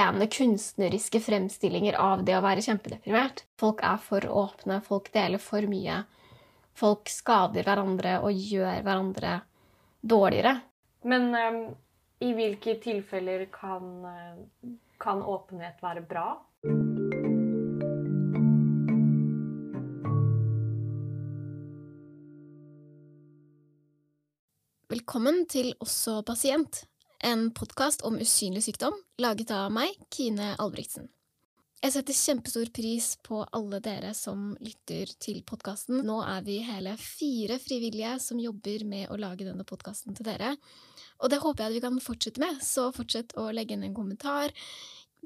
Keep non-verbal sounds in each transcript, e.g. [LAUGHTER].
rene kunstneriske fremstillinger av det å være kjempedeprimert. Folk er for åpne, folk deler for mye. Folk skader hverandre og gjør hverandre dårligere. Men um, i hvilke tilfeller kan, uh, kan åpenhet være bra? Velkommen til Også pasient, en podkast om usynlig sykdom laget av meg, Kine Albrigtsen. Jeg setter kjempestor pris på alle dere som lytter til podkasten. Nå er vi hele fire frivillige som jobber med å lage denne podkasten til dere. Og det håper jeg at vi kan fortsette med, så fortsett å legge inn en kommentar,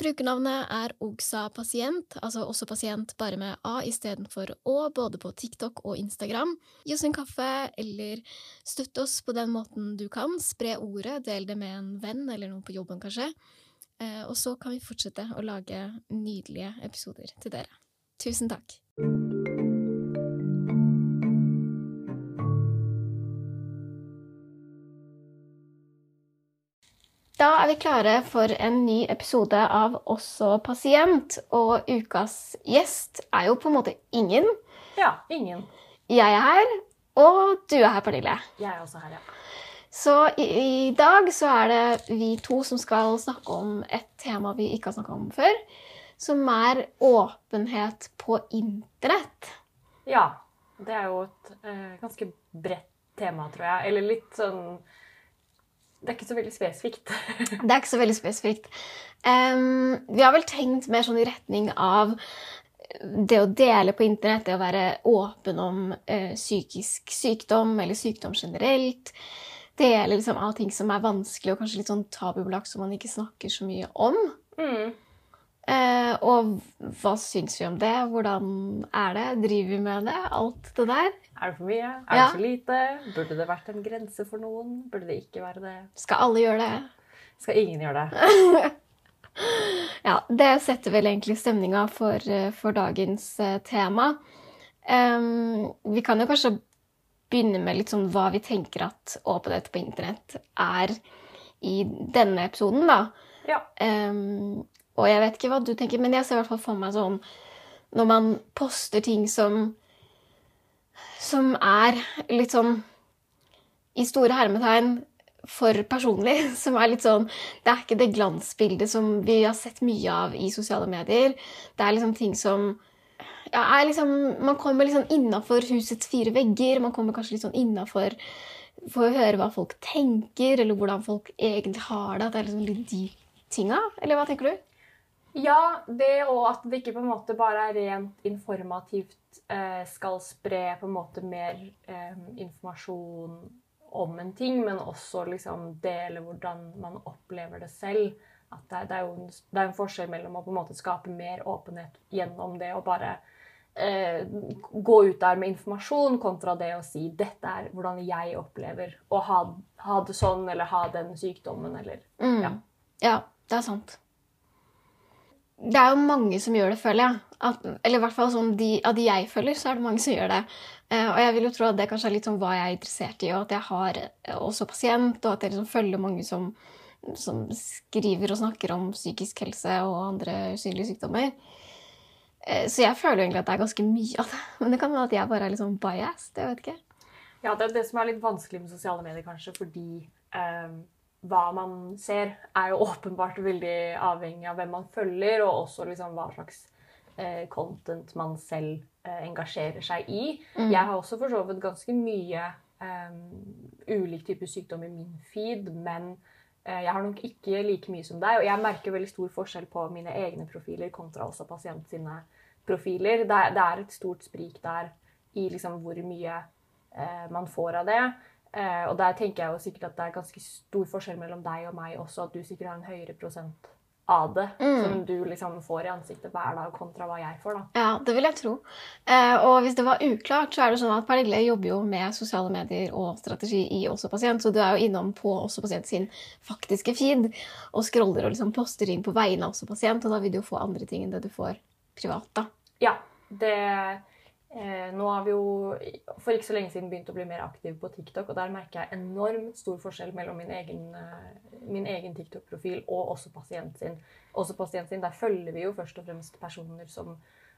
Brukernavnet er Ogsa pasient, altså også pasient bare med A istedenfor Å, både på TikTok og Instagram. Gi oss en kaffe, eller støtt oss på den måten du kan. Spre ordet, del det med en venn eller noen på jobben, kanskje. Eh, og så kan vi fortsette å lage nydelige episoder til dere. Tusen takk. Da er vi klare for en ny episode av Også pasient. Og ukas gjest er jo på en måte ingen. Ja, ingen. Jeg er her, og du er her, Pernille. Jeg er også her, ja. Så i, i dag så er det vi to som skal snakke om et tema vi ikke har snakka om før. Som er åpenhet på internett. Ja. Det er jo et eh, ganske bredt tema, tror jeg. Eller litt sånn det er ikke så veldig spesifikt. [LAUGHS] det er ikke så veldig spesifikt. Um, vi har vel tenkt mer sånn i retning av det å dele på internett, det å være åpen om uh, psykisk sykdom eller sykdom generelt. Dele liksom av ting som er vanskelig og kanskje litt sånn tabubelagt som man ikke snakker så mye om. Mm. Uh, og hva syns vi om det? Hvordan er det? Driver vi med det? Alt det der. Er det for mye? Er ja. det for lite? Burde det vært en grense for noen? Burde det ikke være det? Skal alle gjøre det? Skal ingen gjøre det? [LAUGHS] ja, det setter vel egentlig stemninga for, eh, for dagens uh, tema. Um, vi kan jo kanskje begynne med litt sånn hva vi tenker at åpenhet på internett er i denne episoden, da. Ja. Um, og jeg vet ikke hva du tenker, men jeg ser i hvert fall for meg sånn når man poster ting som som er litt sånn i store hermetegn for personlig. [LAUGHS] Som er litt sånn Det er ikke det glansbildet som vi har sett mye av i sosiale medier. Det er liksom ting som ja, liksom, Man kommer liksom innafor husets fire vegger. Man kommer kanskje litt sånn innafor for å høre hva folk tenker, eller hvordan folk egentlig har det. At det er liksom litt de tinga. Eller hva tenker du? Ja, det og at det ikke på en måte bare er rent informativt eh, skal spre på en måte mer eh, informasjon om en ting, men også liksom dele hvordan man opplever det selv. At det, det, er jo en, det er en forskjell mellom å på en måte skape mer åpenhet gjennom det og bare eh, gå ut der med informasjon, kontra det å si 'dette er hvordan jeg opplever å ha, ha det sånn', eller ha den sykdommen, eller mm. ja. ja, det er sant det er jo mange som gjør det, føler jeg. At, eller i hvert fall sånn de, av de jeg følger, så er det mange som gjør det. Uh, og jeg vil jo tro at det kanskje er litt sånn hva jeg er interessert i, og at jeg har eh, også pasient, og at jeg liksom følger mange som, som, skriver og snakker om psykisk helse og andre usynlige sykdommer. Uh, så jeg føler egentlig at det er ganske mye av det. [LAUGHS] Men det kan være at jeg bare er litt sånn biased. Jeg vet ikke. Ja, det er det som er litt vanskelig med sosiale medier, kanskje, fordi um hva man ser, er jo [LAUGHS] åpenbart veldig avhengig av hvem man følger, og også liksom hva slags eh, content man selv eh, engasjerer seg i. Mm. Jeg har også for så vidt ganske mye eh, ulik type sykdom i min feed, men eh, jeg har nok ikke like mye som deg. Og jeg merker veldig stor forskjell på mine egne profiler kontra også pasient sine profiler. Det, det er et stort sprik der i liksom hvor mye eh, man får av det. Eh, og der tenker jeg jo sikkert at det er ganske stor forskjell mellom deg og meg også, at du sikkert har en høyere prosent av det mm. som du liksom får i ansiktet hver dag, kontra hva jeg får. da. Ja, det vil jeg tro. Eh, og hvis det var uklart, så er det sånn at Pernille jobber jo med sosiale medier og strategi i Også Pasient, så du er jo innom på Også Pasient sin faktiske feed og scroller og liksom poster inn på vegne av Også Pasient, og da vil du jo få andre ting enn det du får privat. da. Ja, det nå har vi jo for ikke så lenge siden begynt å bli mer aktive på TikTok, og der merker jeg enormt stor forskjell mellom min egen, eh, egen TikTok-profil og også pasient sin. også pasient sin, der følger vi jo først og fremst personer som,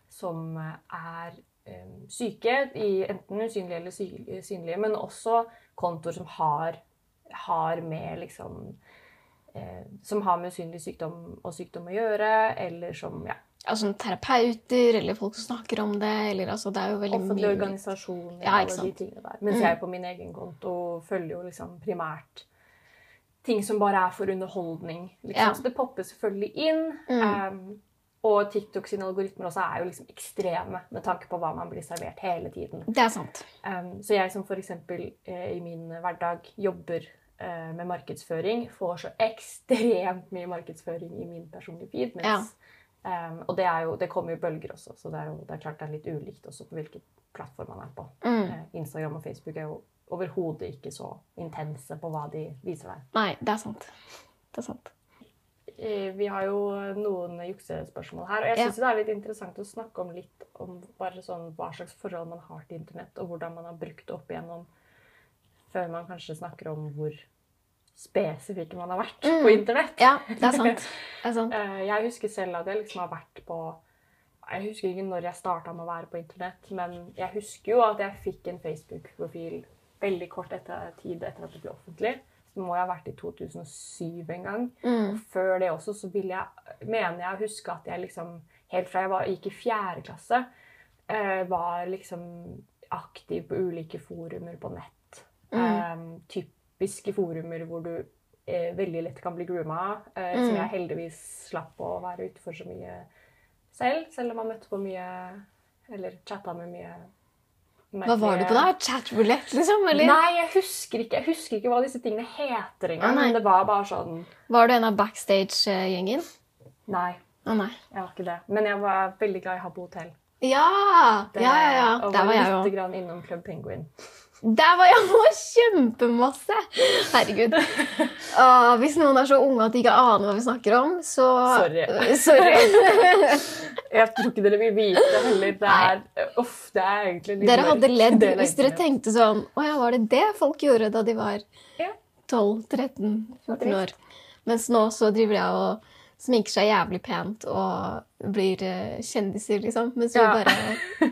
som er eh, syke, enten usynlige eller sy- synlige, men også kontoer som har, har med liksom eh, Som har med usynlig sykdom og sykdom å gjøre, eller som ja, Altså terapeuter, eller folk som snakker om det, eller altså Det er jo veldig offentlige mye organisasjoner Ja, og de tingene der. Mens Mm. jeg på min egen konto følger jo liksom primært ting som bare er for underholdning. Liksom. Ja. Så det popper selvfølgelig inn. Mm. Um, og TikTok sine algoritmer også er jo liksom ekstreme med tanke på hva man blir servert hele tiden. Det er sant. Um, så jeg som f.eks. Uh, i min hverdag jobber med markedsføring, får så ekstremt mye markedsføring i min personlige feed. Mens, um, og det, er jo, det kommer jo bølger også, så det er jo det er klart det er litt ulikt også på hvilken plattform man er på. Mm. Eh, Instagram og Facebook er jo overhodet ikke så intense på hva de viser deg. Nei, det er sant. Det er sant. Eh, Vi har jo noen juksespørsmål her, og jeg Ja. det er litt interessant å snakke om litt om bare sånn hva slags forhold man har til internett, og hvordan man har brukt det opp igjennom, før man kanskje snakker om hvor spesifikke man har vært Mm. på internett. Ja, det er sant. Det er [LAUGHS] sant. Eh, Jeg husker selv at jeg liksom har vært på Jeg husker ikke når jeg starta med å være på internett, men jeg husker jo at jeg fikk en Facebook-profil veldig kort etter tid etter at det ble offentlig. Så det må jeg ha vært i 2007 en gang. Mm. Før det også så vil jeg, mener jeg å huske at jeg liksom Helt fra jeg var, gikk i fjerde klasse, eh, var liksom aktiv på ulike forumer på nett. Mm. Eh, typiske forumer hvor du eh, veldig lett kan bli grooma, eh, som Mm. jeg heldigvis slapp å være ute for så mye selv, selv om man møtte på mye Eller chatta med mye Hva var du på da? Chatroulette, liksom? Eller Nei, jeg husker ikke Jeg husker ikke hva disse tingene heter engang. Ah, men det var bare sånn var du en av backstage-gjengen? Nei, Ah, nei. jeg var ikke det. Men jeg var veldig glad i Habbo Hotell. Ja! Det- Ja, ja, ja. Og Der var jeg litt òg. grann innom Club Penguin. Der var jeg òg kjempemasse! Herregud. [LAUGHS] Åh, hvis noen er så unge at de ikke aner hva vi snakker om, så Sorry. [LAUGHS] Sorry. [LAUGHS] Jeg tror ikke dere vil vite heller. Det er, uff, det er egentlig Dere hadde ledd det hvis dere tenkte sånn Å ja, var det det folk gjorde da de var 12-13-14 år? Mens nå så driver jeg og sminker seg jævlig pent og blir eh, kjendiser, liksom. Mens vi Ja. bare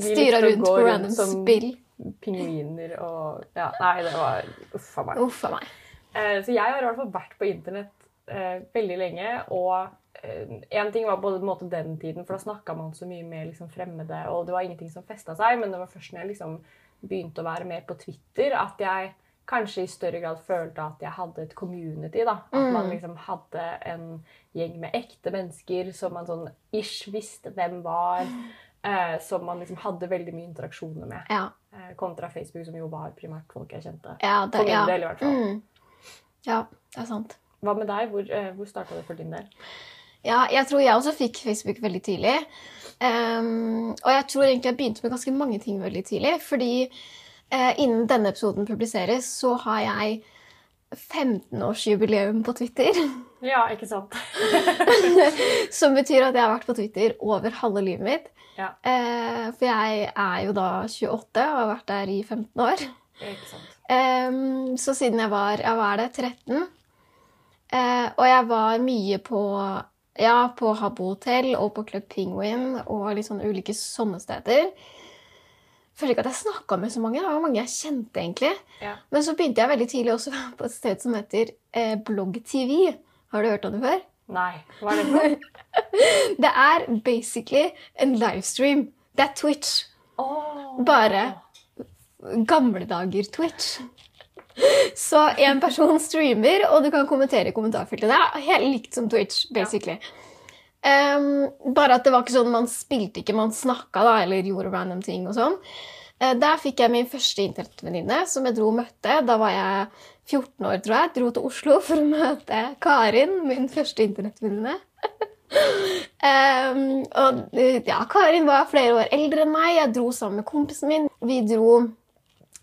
styrer rundt på random som spill. Pingviner og Ja, nei, det var Uff a meg. Uff a meg. Eh, Så jeg har i hvert fall vært på internett eh, veldig lenge. Og én ting var på en måte den tiden, for da snakka man så mye med liksom, fremmede, og det var ingenting som festa seg. Men det var først når jeg liksom begynte å være mer på Twitter, at jeg kanskje i større grad følte at jeg hadde et community. da. At Mm. man liksom hadde en gjeng med ekte mennesker som man sånn ish visste hvem var. [SIGHS] Eh, som man liksom hadde veldig mye interaksjoner med. Ja. Eh, kontra Facebook, som jo var primært folk jeg kjente. Ja, det, For min ja. del, i hvert fall. Mm. Ja, det er sant. Hva med deg? Hvor, eh, hvor starta det for din del? Ja, jeg tror jeg også fikk Facebook veldig tidlig. Um, og jeg tror egentlig jeg begynte med ganske mange ting veldig tidlig. Fordi uh, innen denne episoden publiseres, så har jeg 15-årsjubileum på Twitter. [LAUGHS] Ja, ikke sant? [LAUGHS] Som betyr at jeg har vært på Twitter over halve livet mitt. Ja. Eh, for jeg er jo da 28 og har vært der i 15 år. Ikke sant. Eh, så siden jeg var ja, hva er det, 13 eh, Og jeg var mye på ja, på Habbo Hotel og på Club Penguin og litt sånn ulike sånne steder. Føler ikke at jeg snakka med så mange. Det var mange jeg kjente, egentlig. Ja. Men så begynte jeg veldig tidlig også på et sted som heter eh, BloggTV. Har du hørt om det før? Nei, hva er det for? [LAUGHS] Det er basically en livestream. Det er Twitch. Oh. Bare gamle dager Twitch. Så en person streamer, og du kan kommentere i kommentarfeltet. Det er helt likt som Twitch, basically. Ehm, bare at det var ikke sånn man spilte ikke, man snakka da, eller gjorde random ting og sånn. Uh, der fikk jeg min første internettvenninne, som jeg dro og møtte. Da var jeg 14 år, tror jeg. Dro til Oslo for å møte Karin, min første internettvenninne. [LAUGHS] um, og ja, Karin var flere år eldre enn meg. Jeg dro sammen med kompisen min. Vi dro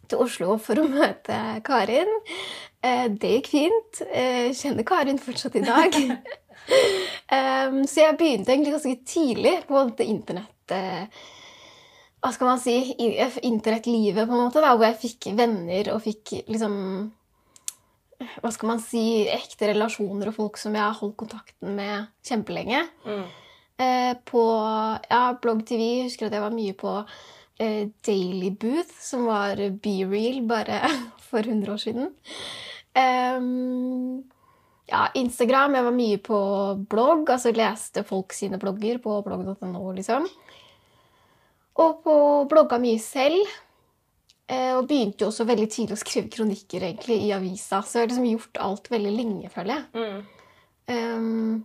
til Oslo for å møte Karin. Uh, det gikk fint. Uh, kjenner Karin fortsatt i dag. [LAUGHS] um, så jeg begynte egentlig ganske tidlig på dette internett... Uh, hva skal man si? Internettlivet, på en måte. Da, hvor jeg fikk venner og fikk liksom hva skal man si, ekte relasjoner og folk som jeg har holdt kontakten med kjempelenge. Mm. Eh, på ja, Blogg TV husker at jeg var mye på eh, Daily Booth, som var BeReal bare [LAUGHS] for 100 år siden. Um, ja, Instagram. Jeg var mye på blogg, altså leste folk sine blogger på blogg.no, liksom. Og på blogga mye selv. Eh, og begynte jo også veldig tidlig å skrive kronikker egentlig i avisa. Så jeg har liksom gjort alt veldig lenge, føler jeg. Mm. Um,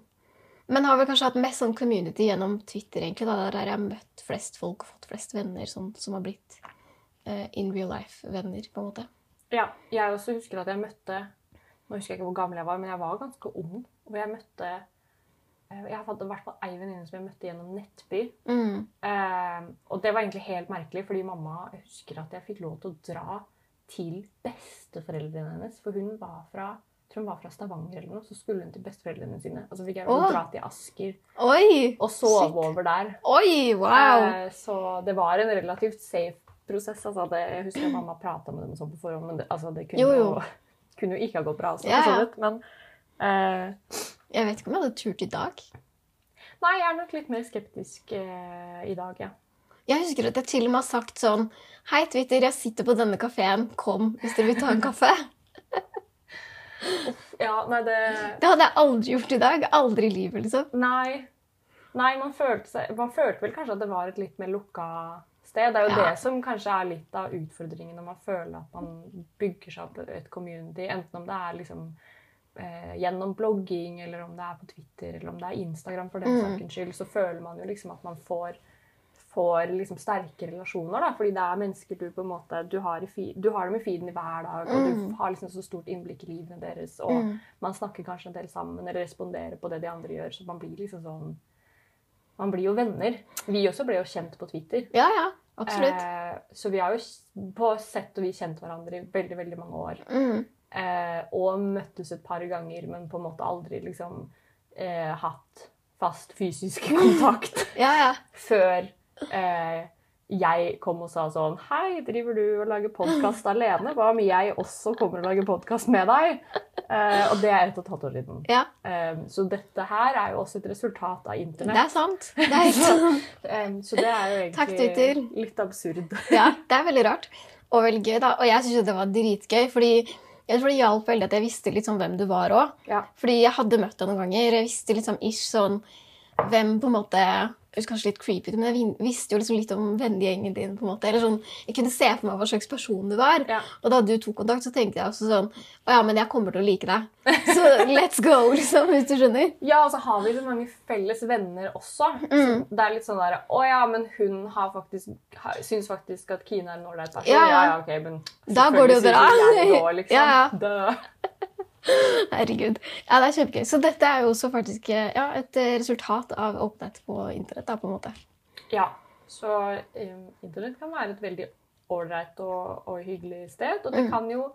men har vel kanskje hatt mest sånn community gjennom Twitter, egentlig. Da, der jeg har møtt flest folk og fått flest venner sånn, som har blitt uh, in real life-venner, på en måte. Ja, jeg også husker at jeg møtte Nå husker jeg ikke hvor gammel jeg var, men jeg var ganske ung. Og jeg møtte Jeg har fått i hvert fall ei venninne som jeg møtte gjennom Nettby. Mm. Eh, og det var egentlig helt merkelig, fordi mamma jeg husker at jeg fikk lov til å dra til besteforeldrene hennes. For hun var fra tror hun var fra Stavanger eller noe, så skulle hun til besteforeldrene sine. Og så fikk jeg lov til å dra til Asker Oi! og sove Shit. over der. Oi, wow! Eh, så det var en relativt safe prosess. Altså, det, jeg husker at mamma prata med dem sånn på forhånd, men det, altså, det kunne, Jo, jo. kunne jo ikke ha gått bra. Altså, yeah. for så ja. vidt, Men eh, Jeg vet ikke om jeg hadde turt i dag. nei, jeg er nok litt mer skeptisk eh, i dag, ja. Jeg husker at jeg til og med har sagt sånn Hei, Twitter, jeg sitter på denne kafeen. Kom hvis dere vil ta en kaffe. Ja, nei, det Det hadde jeg aldri gjort i dag. Aldri i livet, liksom. Nei. Nei, man følte, seg, man følte vel kanskje at det var et litt mer lukka sted. Det er jo Ja. det som kanskje er litt av utfordringen når man føler at man bygger seg opp et community. Enten om det er liksom eh, gjennom blogging, eller om det er på Twitter, eller om det er Instagram for den Mm. sakens skyld, så føler man jo liksom at man får får liksom sterke relasjoner, da, fordi det er mennesker du på en måte du har, fi, du har dem i feeden i hver dag, og du Mm. har liksom så stort innblikk i livene deres, og Mm. man snakker kanskje en del sammen, eller responderer på det de andre gjør, så man blir liksom sånn Man blir jo venner. Vi også ble jo kjent på Twitter. Ja, ja. Absolutt. Eh, så vi har jo på sett og vis kjent hverandre i veldig, veldig mange år. Mm. Eh, og møttes et par ganger, men på en måte aldri liksom eh, hatt fast fysisk [LAUGHS] kontakt [LAUGHS] Ja, ja. før eh, jeg kom og sa sånn Hei, driver du og lager podkast alene? Hva om jeg også kommer og lager podkast med deg? Eh, og det er ett og et halvt år siden. ja. Eh, så dette her er jo også et resultat av Det internett. er sant. Det er [LAUGHS] sant. Eh, så det er jo egentlig Takk, litt absurd. Ja, det er veldig rart. Og veldig gøy, da. Og jeg syns det var dritgøy, fordi jeg tror det hjalp veldig at jeg visste litt sånn hvem du var òg. Ja. Fordi jeg hadde møtt deg noen ganger. Jeg visste liksom ish sånn hvem på en måte høres kanskje litt creepy ut, men jeg visste jo liksom litt om vennegjengen din. på en måte. Eller sånn, Jeg kunne se for meg hva slags person du var. Ja. Og da du tok kontakt, så tenkte jeg også sånn Å ja, men jeg kommer til å like deg. Så let's go, [LAUGHS] liksom, hvis du skjønner. Ja, og så har vi så mange felles venner også. Så Mm. det er litt sånn der Å ja, men hun har faktisk, har, syns faktisk at Kine er en ålreit person. Ja, ja. ja, ok, men Da går det jo bra. også, liksom. [LAUGHS] Ja, ja. Dø. Herregud. Ja, det er kjempegøy. Så dette er jo også faktisk eh, ja, et eh, resultat av åpenhet på internett, da, på en måte. Ja, så um, internett kan være et veldig ålreit og, og hyggelig sted, og det Mm. kan jo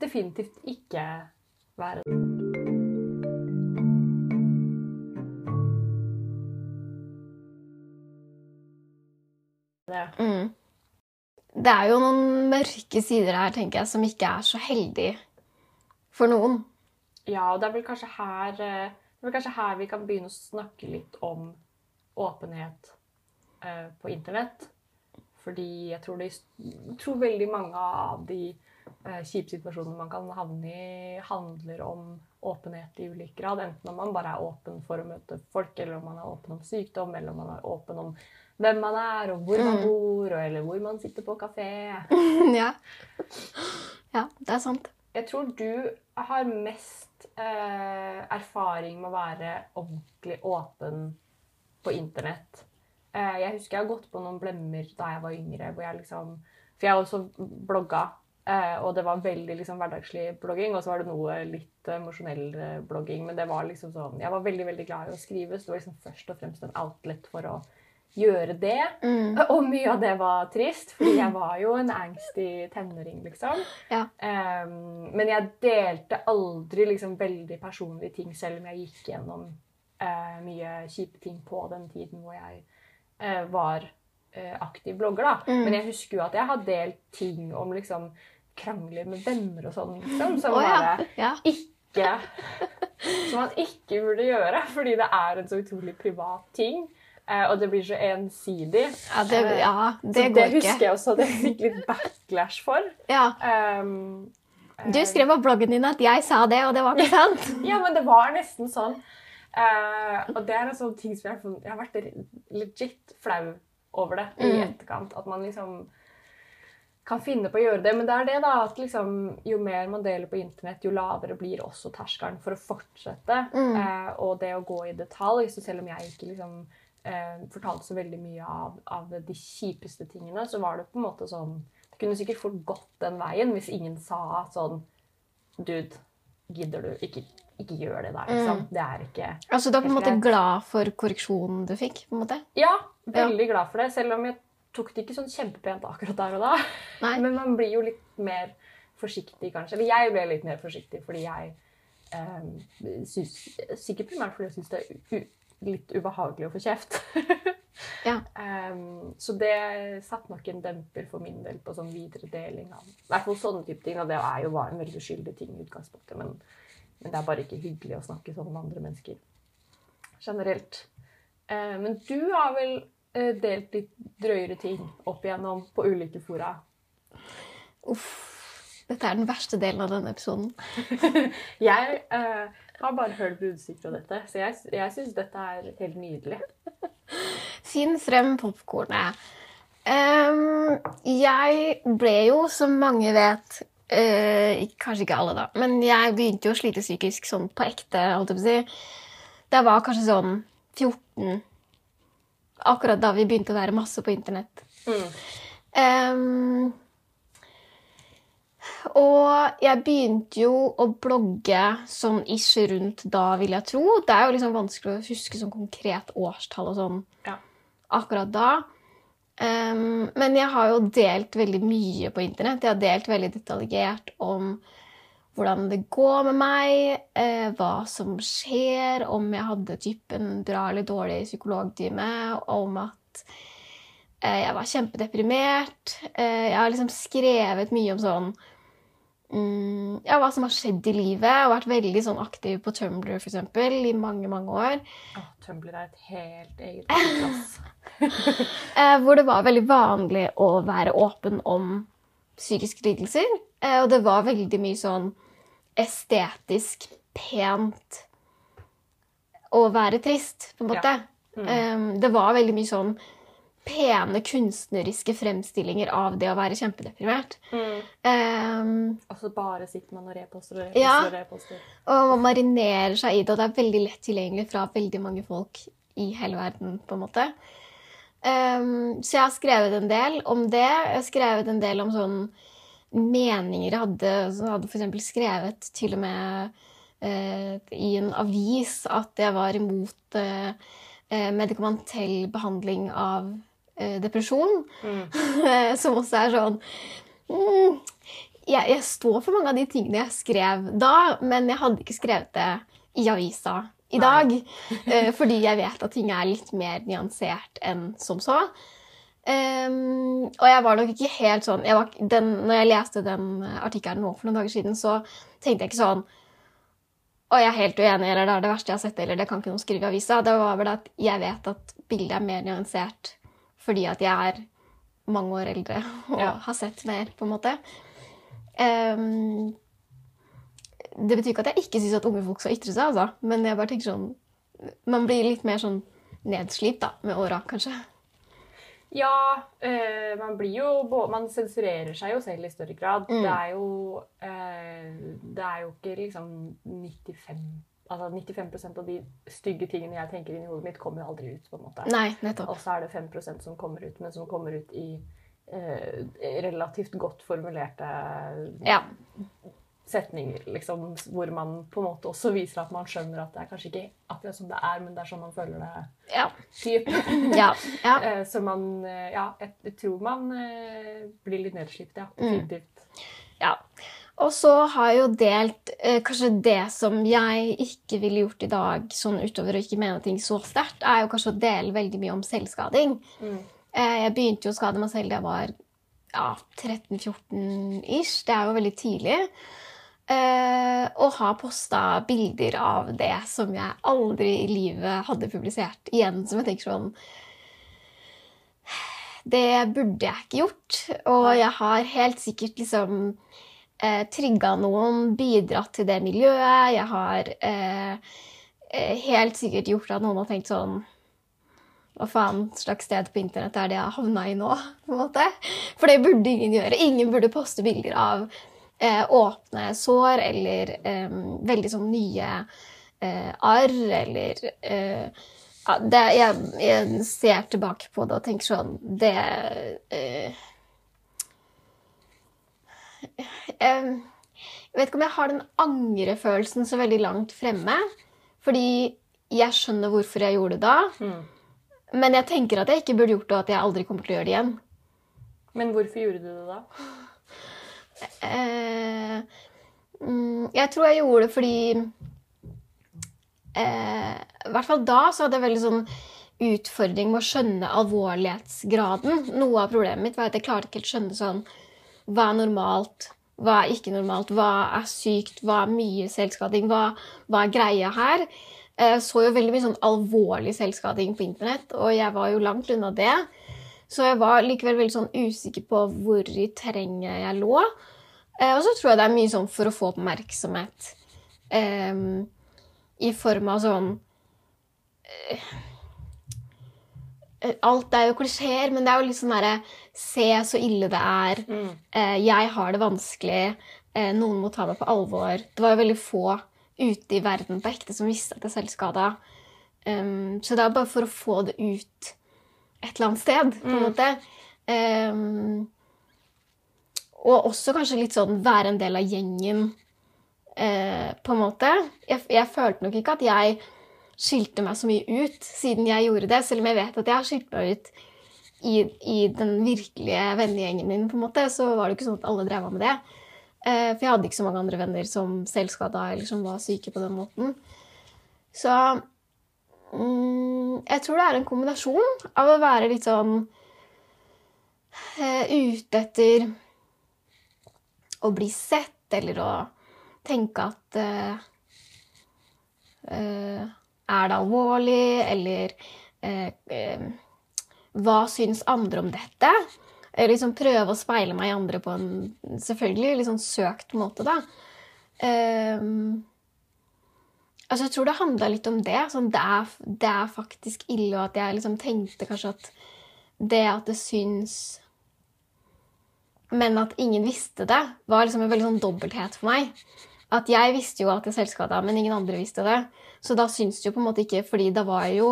definitivt ikke være det. Mm. Det er jo noen mørke sider her, tenker jeg, som ikke er så heldig for noen. Ja, og det er vel kanskje her eh, det vel kanskje her vi kan begynne å snakke litt om åpenhet eh, på internett. Fordi jeg tror, det, jeg tror veldig mange av de eh, kjipe situasjonene man kan havne i, handler om åpenhet i ulik grad. Enten om man bare er åpen for å møte folk, eller om man er åpen om sykdom, eller om man er åpen om hvem man er, og hvor man Mm. bor, og, eller hvor man sitter på kafé. [LAUGHS] ja. ja, det er sant. Jeg tror du har mest eh, erfaring med å være ordentlig åpen på internett. Eh, jeg husker jeg har gått på noen blemmer da jeg var yngre. hvor jeg liksom, For jeg også blogga, eh, og det var veldig liksom, hverdagslig blogging. Og så var det noe litt emosjonell eh, blogging. Men det var liksom sånn, jeg var veldig veldig glad i å skrive, så det var liksom først og fremst en outlet for å gjøre det. Mm. [LAUGHS] Og mye av det var trist, fordi jeg var jo en angstig tenåring, liksom. Ja. Um, men jeg delte aldri liksom veldig personlige ting, selv om jeg gikk gjennom uh, mye kjipe ting på den tiden hvor jeg uh, var uh, aktiv blogger. da. Mm. Men jeg husker jo at jeg har delt ting om liksom krangler med venner og sånn, liksom. Som oh, ja. bare ja. ikke Som man ikke burde gjøre, fordi det er en så utrolig privat ting. Eh, Og det blir så ensidig. Ja, det, ja, det så det husker ikke. jeg også at jeg fikk litt backlash for. [LAUGHS] Ja. Um, Du skrev på bloggen din at jeg sa det, og det var ikke [LAUGHS] sant. Ja, men det var nesten sånn. Uh, og det er en sånn ting som jeg, har jeg har vært legit flau over det i Mm. etterkant. At man liksom kan finne på å gjøre det. Men det er det da, at liksom, jo mer man deler på internett, jo lavere blir også terskelen for å fortsette. Mm. Eh, og det å gå i detalj, så selv om jeg ikke liksom, eh, fortalte så veldig mye av, av de kjipeste tingene, så var det på en måte sånn Det kunne sikkert fort gått den veien hvis ingen sa sånn Dude, gidder du? Ikke, ikke gjør det der, liksom. Mm. Det er ikke Altså, du er på en måte glad for korreksjonen du fikk? på en måte? Ja, veldig glad for det. Selv om jeg tok det ikke sånn kjempepent akkurat der og da. Nei. [LAUGHS] Men man blir jo litt mer forsiktig, kanskje. Eller jeg ble litt mer forsiktig fordi jeg Um, synes, Sikkert primært fordi jeg syns det er litt ubehagelig å få kjeft. [LAUGHS] Ja. um, så det satte nok en demper for min del på sånn videre deling av I hvert fall sånne type ting. Og det er jo bare en veldig uskyldig ting i utgangspunktet, men, men det er bare ikke hyggelig å snakke sånn om andre mennesker generelt. Uh, men du har vel uh, delt litt drøyere ting opp igjennom på ulike fora. Uff. Dette er den verste delen av denne episoden. [LAUGHS] Jeg eh, har bare hørt bruddstykker om dette, så jeg, jeg syns dette er helt nydelig. [LAUGHS] Finn frem popkornet. Um, jeg ble jo, som mange vet uh, Kanskje ikke alle, da, men jeg begynte jo å slite psykisk sånn på ekte. holdt jeg på å si. Jeg var kanskje sånn 14. Akkurat da vi begynte å være masse på internett. Mm. Ehm, og jeg begynte jo å blogge sånn ish rundt da, vil jeg tro. Det er jo liksom vanskelig å huske sånn konkret årstall og sånn Ja. akkurat da. Um, men jeg har jo delt veldig mye på internett. Jeg har delt veldig detaljert om hvordan det går med meg, eh, hva som skjer, om jeg hadde typen bra eller dårlig psykologtime, om at eh, jeg var kjempedeprimert. Eh, jeg har liksom skrevet mye om sånn ja, hva som har skjedd i livet, og vært veldig sånn aktiv på Tumblr for eksempel, i mange, mange år. Oh, Tumblr er et helt eget plass. [LAUGHS] Eh, hvor det var veldig vanlig å være åpen om psykiske lidelser. Eh, og det var veldig mye sånn estetisk pent å være trist, på en måte. Mm. Eh, det var veldig mye sånn pene kunstneriske fremstillinger av det å være kjempedeprimert. Mm. Um, altså bare sitter man og reposter og reposter. Ja. og reposter. og man marinerer seg i det, og det er veldig lett tilgjengelig fra veldig mange folk i hele verden, på en måte. Um, så jeg har skrevet en del om det. Jeg har skrevet en del om sånn meninger jeg hadde. Så hadde eksempel skrevet til og med uh, i en avis at jeg var imot eh, medikamentell behandling av depresjon. Mm. [LAUGHS] Som også er sånn mm, jeg, jeg står for mange av de tingene jeg skrev da, men jeg hadde ikke skrevet det i avisa i dag. [LAUGHS] eh, fordi jeg vet at ting er litt mer nyansert enn som så. Um, og jeg var nok ikke helt sånn jeg var, den, Når jeg leste den artikkelen nå for noen dager siden, så tenkte jeg ikke sånn Å, jeg er helt uenig, eller det er det verste jeg har sett, eller det kan ikke noen skrive i avisa. Det var vel at jeg vet at bildet er mer nyansert fordi at jeg er mange år eldre og Ja. har sett mer, på en måte. Um, det betyr ikke at jeg ikke syns at unge folk skal ytre seg, altså. Men jeg bare tenker sånn Man blir litt mer sånn nedslipt da, med åra, kanskje. Ja, øh, man blir jo Man sensurerer seg jo selv i større grad. Mm. Det er jo øh, Det er jo ikke liksom 95 Altså 95% av de stygge tingene jeg tenker inn i hodet mitt, kommer jo aldri ut. på en måte. Nei, nettopp. Og så er det 5% som kommer ut, men som kommer ut i eh, relativt godt formulerte Ja. setninger. Liksom, hvor man på en måte også viser at man skjønner at det er kanskje ikke akkurat som det er, men det er sånn man føler det. Ja. Typ. [LAUGHS] ja, ja. Eh, Så man eh, Ja, jeg, tror man eh, blir litt nedslipt, ja. Mm. Definitivt. Ja. Og så har jeg jo delt eh, kanskje det som jeg ikke ville gjort i dag, sånn utover å ikke mene ting så sterkt, er jo kanskje å dele veldig mye om selvskading. Mm. Eh, jeg begynte jo å skade meg selv da jeg var ja, 13-14 ish. Det er jo veldig tidlig. Eh, og har posta bilder av det som jeg aldri i livet hadde publisert. Igjen som jeg tenker sånn Det burde jeg ikke gjort. Og jeg har helt sikkert liksom eh, trigga noen, bidratt til det miljøet. Jeg har eh, eh, helt sikkert gjort at noen har tenkt sånn hva faen slags sted på internett er det jeg har havna i nå? [LAUGHS] på en måte? For det burde ingen gjøre. Ingen burde poste bilder av eh, åpne sår eller eh, veldig sånn nye eh, arr eller eh, ja, det, jeg, jeg, ser tilbake på det og tenker sånn Det eh, jeg, jeg vet ikke om jeg har den angrefølelsen så veldig langt fremme. Fordi jeg skjønner hvorfor jeg gjorde det da. Mm. Men jeg tenker at jeg ikke burde gjort det, og at jeg aldri kommer til å gjøre det igjen. Men hvorfor gjorde du det da? Eh, mm, jeg tror jeg gjorde det fordi eh, I hvert fall da så hadde jeg veldig sånn utfordring med å skjønne alvorlighetsgraden. Noe av problemet mitt var at jeg klarte ikke helt å skjønne sånn Hva er normalt? Hva er ikke normalt? Hva er sykt? Hva er mye selvskading? Hva, hva er greia her? Jeg så jo veldig mye sånn alvorlig selvskading på internett, og jeg var jo langt unna det. Så jeg var likevel veldig sånn usikker på hvor i terrenget jeg lå. Eh, og så tror jeg det er mye sånn for å få oppmerksomhet Um, i form av sånn eh, Alt er jo klisjeer, men det er jo litt sånn derre Se så ille det er. Mm. Eh, jeg har det vanskelig. Eh, noen må ta meg på alvor. Det var jo veldig få ute i verden på ekte som visste at jeg selvskada. Um, så det er bare for å få det ut et eller annet sted, på en Mm. måte. Um, og også kanskje litt sånn være en del av gjengen, uh, på en måte. Jeg, jeg følte nok ikke at jeg skilte meg så mye ut siden jeg gjorde det, selv om jeg vet at jeg har skilt meg ut i, i den virkelige vennegjengen min, på en måte, så var det ikke sånn at alle drev med det. Eh, for jeg hadde ikke så mange andre venner som selvskada eller som var syke på den måten. Så mm, jeg tror det er en kombinasjon av å være litt sånn eh, ute etter å bli sett, eller å tenke at eh, eh, Er det alvorlig, eller eh, eh, Hva syns andre om dette? Eller liksom prøve å speile meg i andre på en selvfølgelig litt sånn søkt måte, da. Um, altså, jeg tror det handla litt om det. Sånn, det, er, det er faktisk ille, og at jeg liksom tenkte kanskje at det at det syns Men at ingen visste det, var liksom en veldig sånn dobbelthet for meg. At jeg visste jo at jeg selvskada, men ingen andre visste det. Så da syns det jo på en måte ikke, fordi da var jeg jo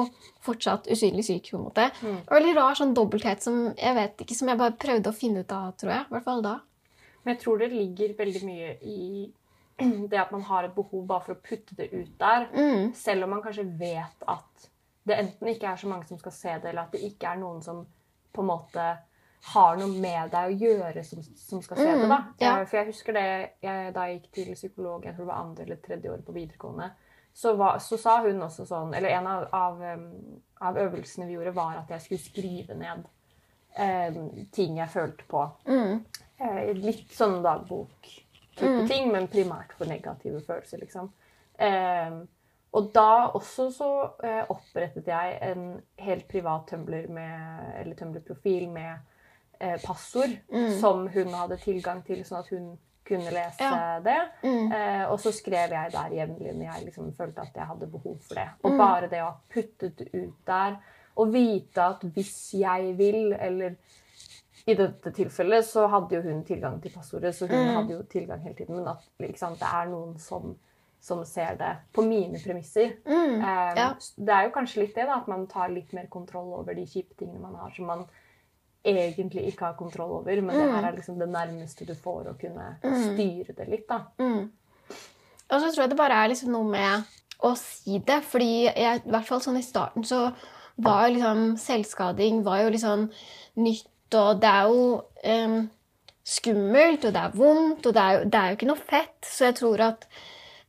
fortsatt usynlig syk. på en måte. Mm. Og veldig rar sånn dobbelthet som jeg vet ikke, som jeg bare prøvde å finne ut av, tror jeg. I hvert fall da. Men jeg tror det ligger veldig mye i det at man har et behov bare for å putte det ut der. Mm. Selv om man kanskje vet at det enten ikke er så mange som skal se det, eller at det ikke er noen som på en måte har noe med deg å gjøre som, som skal se Mm, det. da. ja. Eh, For jeg husker det jeg, da jeg gikk til psykolog, jeg tror det var andre eller tredje året på videregående, så, var, så sa hun også sånn Eller en av, av, av øvelsene vi gjorde, var at jeg skulle skrive ned eh, ting jeg følte på. Mm. Eh, litt sånn dagbok-type Mm. ting, men primært for negative følelser, liksom. Eh, og da også så eh, opprettet jeg en helt privat Tumblr med, eller Tumblr-profil med eh, passord Mm. som hun hadde tilgang til, sånn at hun kunne lese Ja. det. Mm. Eh, og så skrev jeg der jevnlig når jeg liksom følte at jeg hadde behov for det. Og Mm. bare det å ha puttet det ut der, og vite at hvis jeg vil, eller i dette tilfellet så hadde jo hun tilgang til passordet, så hun Mm. hadde jo tilgang hele tiden. Men at liksom, det er noen som, som ser det på mine premisser. Eh, Ja. Det er jo kanskje litt det, da, at man tar litt mer kontroll over de kjipe tingene man har, som man egentlig ikke har kontroll over. Men det Mm. her er liksom det nærmeste du får å kunne Mm. styre det litt, da. Mm. Og så tror jeg det bare er liksom noe med å si det. Fordi jeg, i hvert fall sånn i starten så var liksom selvskading var jo sånn nytt, og det er jo um, skummelt, og det er vondt, og det er, jo, det er jo ikke noe fett. Så jeg tror at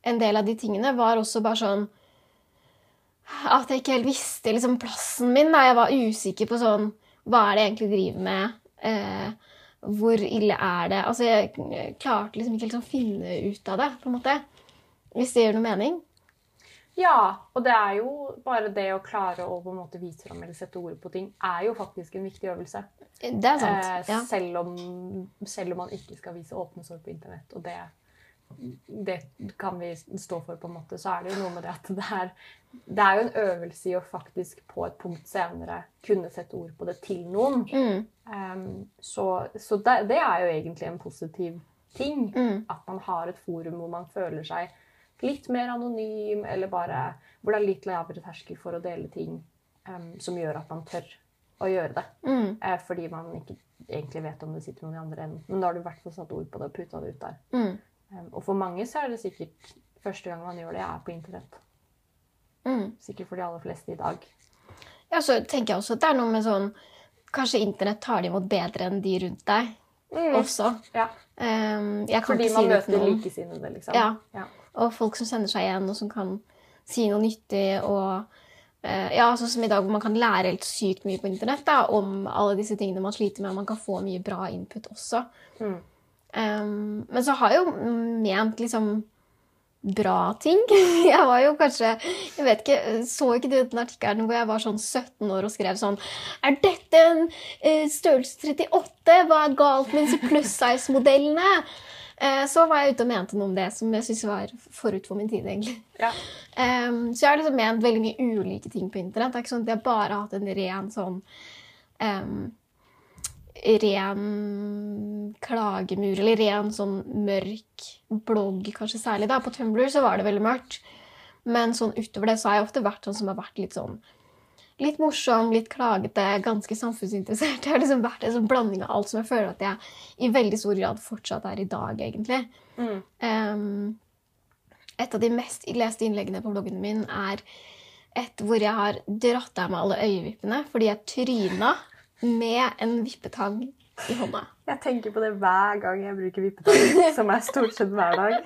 en del av de tingene var også bare sånn At jeg ikke helt visste liksom plassen min. Da. Jeg var usikker på sånn Hva er det jeg egentlig driver med? Eh, hvor ille er det Altså, jeg klarte liksom ikke helt å finne ut av det, på en måte. Hvis det gjør noe mening. Ja, og det er jo bare det å klare å på en måte vise fram eller sette ord på ting, er jo faktisk en viktig øvelse. Det er sant. Eh, ja. selv, om, selv om man ikke skal vise åpne sår på internett. Og det, det kan vi stå for, på en måte. Så er det jo noe med det at det er, det er jo en øvelse i å faktisk på et punkt senere kunne sette ord på det til noen. Mm, Um, så så det, det er jo egentlig en positiv ting. mm, At man har et forum hvor man føler seg litt mer anonym, eller bare hvor det er litt lavere terskel for å dele ting um, som gjør at man tør å gjøre det. mm, Uh, fordi man ikke egentlig vet om det sitter noen i andre enden. Men da har du i hvert fall satt ord på det og putta det ut der. Mm, Em, og for mange så er det sikkert første gang man gjør det, er på internett. mm. Sikkert for de aller fleste i dag. Ja, så tenker jeg også at det er noe med sånn Kanskje internett tar det imot bedre enn de rundt deg også. Ja. Um, Fordi si man til møter likesinnede, liksom. Ja. Ja. Og folk som kjenner seg igjen, og som kan si noe nyttig. Og eh, ja, sånn som i dag, hvor man kan lære helt sykt mye på internett da, om alle disse tingene man sliter med. og Man kan få mye bra input også. Mm. Um, men så har jeg jo ment liksom bra ting. [LAUGHS] Jeg var jo kanskje Jeg vet ikke, Så ikke du den artikkelen hvor jeg var sånn 17 år og skrev sånn Er dette en uh, størrelse 38? Hva er galt med disse pluss size-modellene? Eh, så var jeg ute og mente noe om det som jeg syns var forut for min tid, egentlig. Ja. Um, så jeg har liksom ment veldig mye ulike ting på internett. Det er ikke sånn at jeg bare har hatt en ren sånn um, Ren klagemur, eller ren sånn mørk blogg, kanskje særlig. da. På Tumblr så var det veldig mørkt. Men sånn utover det så har jeg ofte vært sånn som har vært litt sånn Litt morsom, litt klagete, ganske samfunnsinteressert. [LAUGHS] Jeg har liksom vært en sånn blanding av alt som jeg føler at jeg i veldig stor grad fortsatt er i dag, egentlig. Mm. Um, et av de mest leste innleggene på bloggen min er et hvor jeg har dratt av meg alle øyevippene fordi jeg tryna med en vippetang i hånda. Jeg tenker på det hver gang jeg bruker vippetang, som er stort sett hver dag.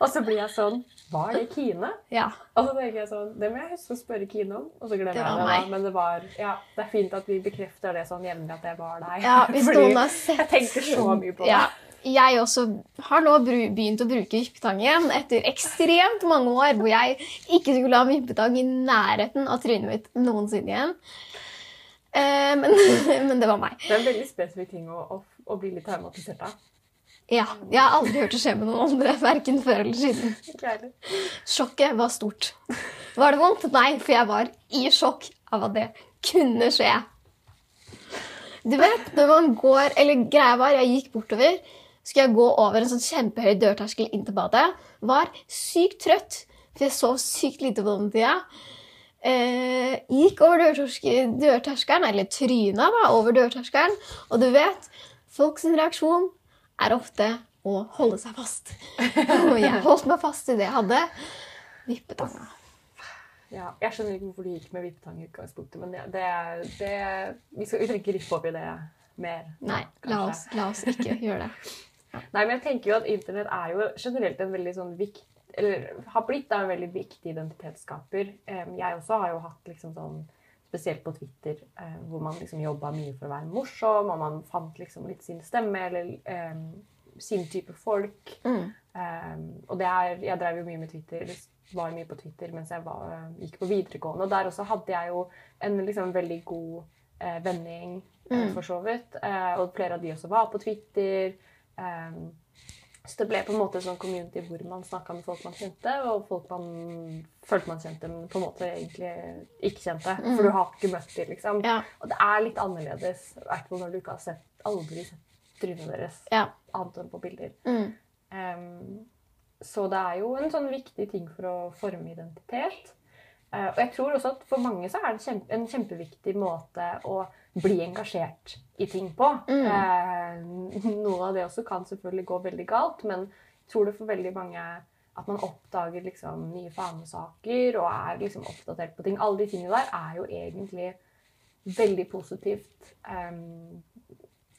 Og så blir jeg sånn Var det Kine? Ja. Og så tenker jeg sånn Det må jeg huske å spørre Kine om. Og så glemmer Det jeg det. meg. da. Men det var Ja, det er fint at vi bekrefter det sånn jevnlig at det var deg. ja hvis Fordi noen har sett jeg tenker så mye på det. Ja. Jeg også har nå begynt å bruke vippetang igjen etter ekstremt mange år hvor jeg ikke skulle ha vippetang i nærheten av trynet mitt noensinne igjen. Eh, men, [LAUGHS] men det var meg. Det er en veldig spesifikk ting å, å, å bli litt traumatisert av. Ja, Jeg har aldri hørt det skje med noen andre, verken før eller siden. Sjokket var stort. Var det vondt? Nei, for jeg var i sjokk av at det kunne skje. Du vet, når man går Eller greia var, jeg gikk bortover. Skulle jeg gå over en sånn kjempehøy dørterskel inn til badet. Var sykt trøtt, for jeg sov sykt lite på den tida. Eh, gikk over dørtersk- dørterskelen, eller tryna da, over dørterskelen. Og du vet, folks reaksjon er ofte å holde seg fast. [LAUGHS] Og jeg holdt meg fast i det jeg hadde. Vippetanga. Ja, jeg skjønner ikke hvorfor du gikk med vippetang i utgangspunktet, men det, det, det Vi skal vi trenger ikke rippe opp i det mer. Nei, la oss, la oss ikke gjøre det. [LAUGHS] Nei, men jeg tenker jo at internett er jo generelt en veldig sånn vikt, eller har blitt da en veldig viktig identitetsskaper. Jeg også har jo hatt liksom sånn Spesielt på Twitter, eh, hvor man liksom jobba mye for å være morsom, og man fant liksom litt sin stemme eller um, sin type folk. Mm. Um, og det er, jeg drev jo mye med Twitter, var mye på Twitter mens jeg var, gikk på videregående. Og der også hadde jeg jo en liksom veldig god eh, vennegjeng, eh, Mm. for så vidt. Eh, og flere av de også var på Twitter. Um, så det ble på en måte sånn community hvor man snakka med folk man kjente, og folk man følte man kjente, men på en måte egentlig ikke kjente. Mm. For du har ikke møtt dem, liksom. Ja, Og det er litt annerledes, i hvert fall når du ikke har sett, aldri sett trynet deres ja. annet enn på bilder. Mm. Um, så det er jo en sånn viktig ting for å forme identitet. Uh, og jeg tror også at for mange så er det en kjempeviktig måte å bli engasjert i ting på. Mm. Eh, noe av det også kan selvfølgelig gå veldig galt, men jeg tror det for veldig mange at man oppdager liksom nye fanesaker og er liksom oppdatert på ting. Alle de tingene der er jo egentlig veldig positivt um,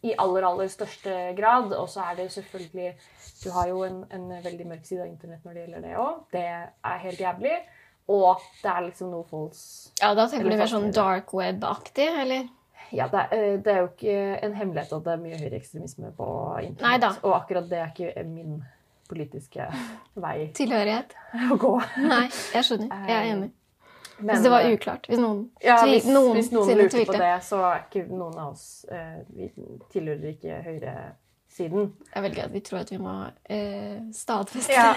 i aller, aller største grad. Og så er det selvfølgelig Du har jo en, en veldig mørk side av internett når det gjelder det òg. Det er helt jævlig. Og det er liksom noe false ja, da tenker du mer sånn dark web-aktig, eller? Ja, det, er, det er jo ikke en hemmelighet at det er mye høyreekstremisme på internett. Og akkurat det er ikke min politiske vei [LAUGHS] Tilhørighet. å gå. Nei, jeg skjønner. Jeg er enig. Men, Hvis det var uklart. Hvis noen, ja, hvis, noen, hvis noen lurte lurte på det, så er ikke noen av oss eh, Vi tilhører ikke høyresiden. Jeg velger at vi tror at vi må eh, stadfeste Ja.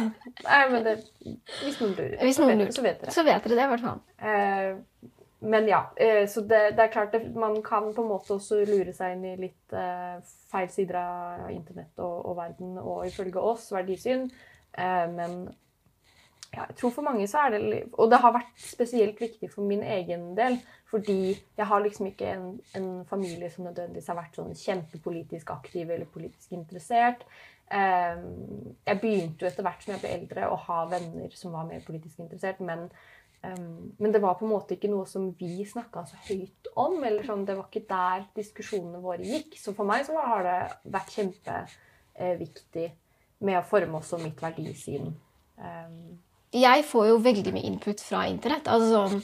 Nei, men det, hvis noen lurer, Hvis så, vet, så vet dere. Så vet dere det, i hvert fall. Eh, men ja, eh, så det, det er klart det, man kan på en måte også lure seg inn i litt eh, feil sider av internett og, og verden, og ifølge oss verdisyn. Eh, men ja, jeg tror for mange så er det Og det har vært spesielt viktig for min egen del. Fordi jeg har liksom ikke en, en familie som nødvendigvis har vært sånn kjempepolitisk aktiv eller politisk interessert. Jeg begynte jo etter hvert som jeg ble eldre å ha venner som var mer politisk interessert. Men, eh, men det var på en måte ikke noe som vi snakka så høyt om. eller sånn, Det var ikke der diskusjonene våre gikk. Så for meg så har det vært kjempeviktig med å forme også mitt verdisyn. Um. Jeg får jo veldig mye input fra internett. Altså sånn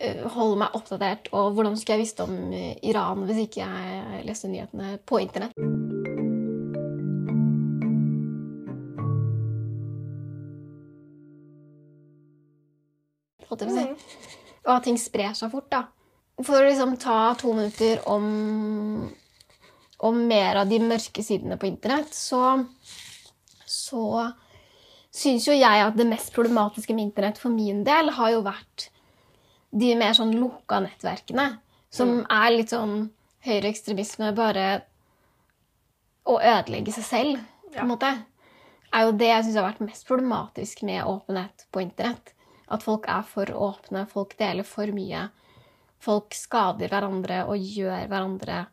eh, Holde meg oppdatert. Og hvordan skulle jeg visst om eh, Iran hvis ikke jeg leste nyhetene på internett? Og at ting sprer seg fort, da. For å liksom ta to minutter om, om mer av de mørke sidene på internett, så, så syns jo jeg at det mest problematiske med internett for min del har jo vært de mer sånn lukka nettverkene. Som er litt sånn høyreekstremisme, bare å ødelegge seg selv, på Ja. en måte. Er jo det jeg syns har vært mest problematisk med åpenhet på internett. At folk er for åpne, folk deler for mye. Folk skader hverandre og gjør hverandre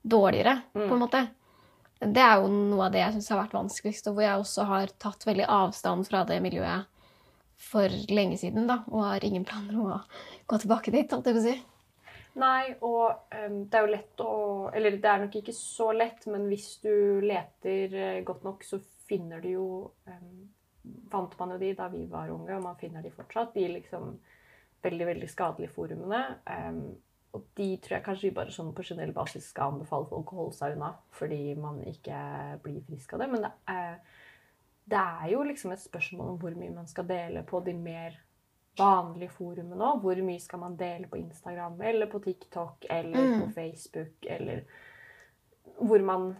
dårligere, på en måte. Det er jo noe av det jeg syns har vært vanskeligst, og hvor jeg også har tatt veldig avstand fra det miljøet for lenge siden, da, og har ingen planer om å gå tilbake dit, holdt jeg på å si. Nei, og um, det er jo lett å Eller det er nok ikke så lett, men hvis du leter eh, godt nok, så finner du jo um, Fant man jo de da vi var unge, og man finner de fortsatt. De liksom veldig, veldig skadelige forumene. Um, og de tror jeg kanskje vi bare sånn på generell basis skal anbefale folk å holde seg unna, fordi man ikke blir frisk av det. Men det er, det er jo liksom et spørsmål om hvor mye man skal dele på de mer vanlige forumene òg. Hvor mye skal man dele på Instagram eller på TikTok eller Mm. på Facebook eller hvor man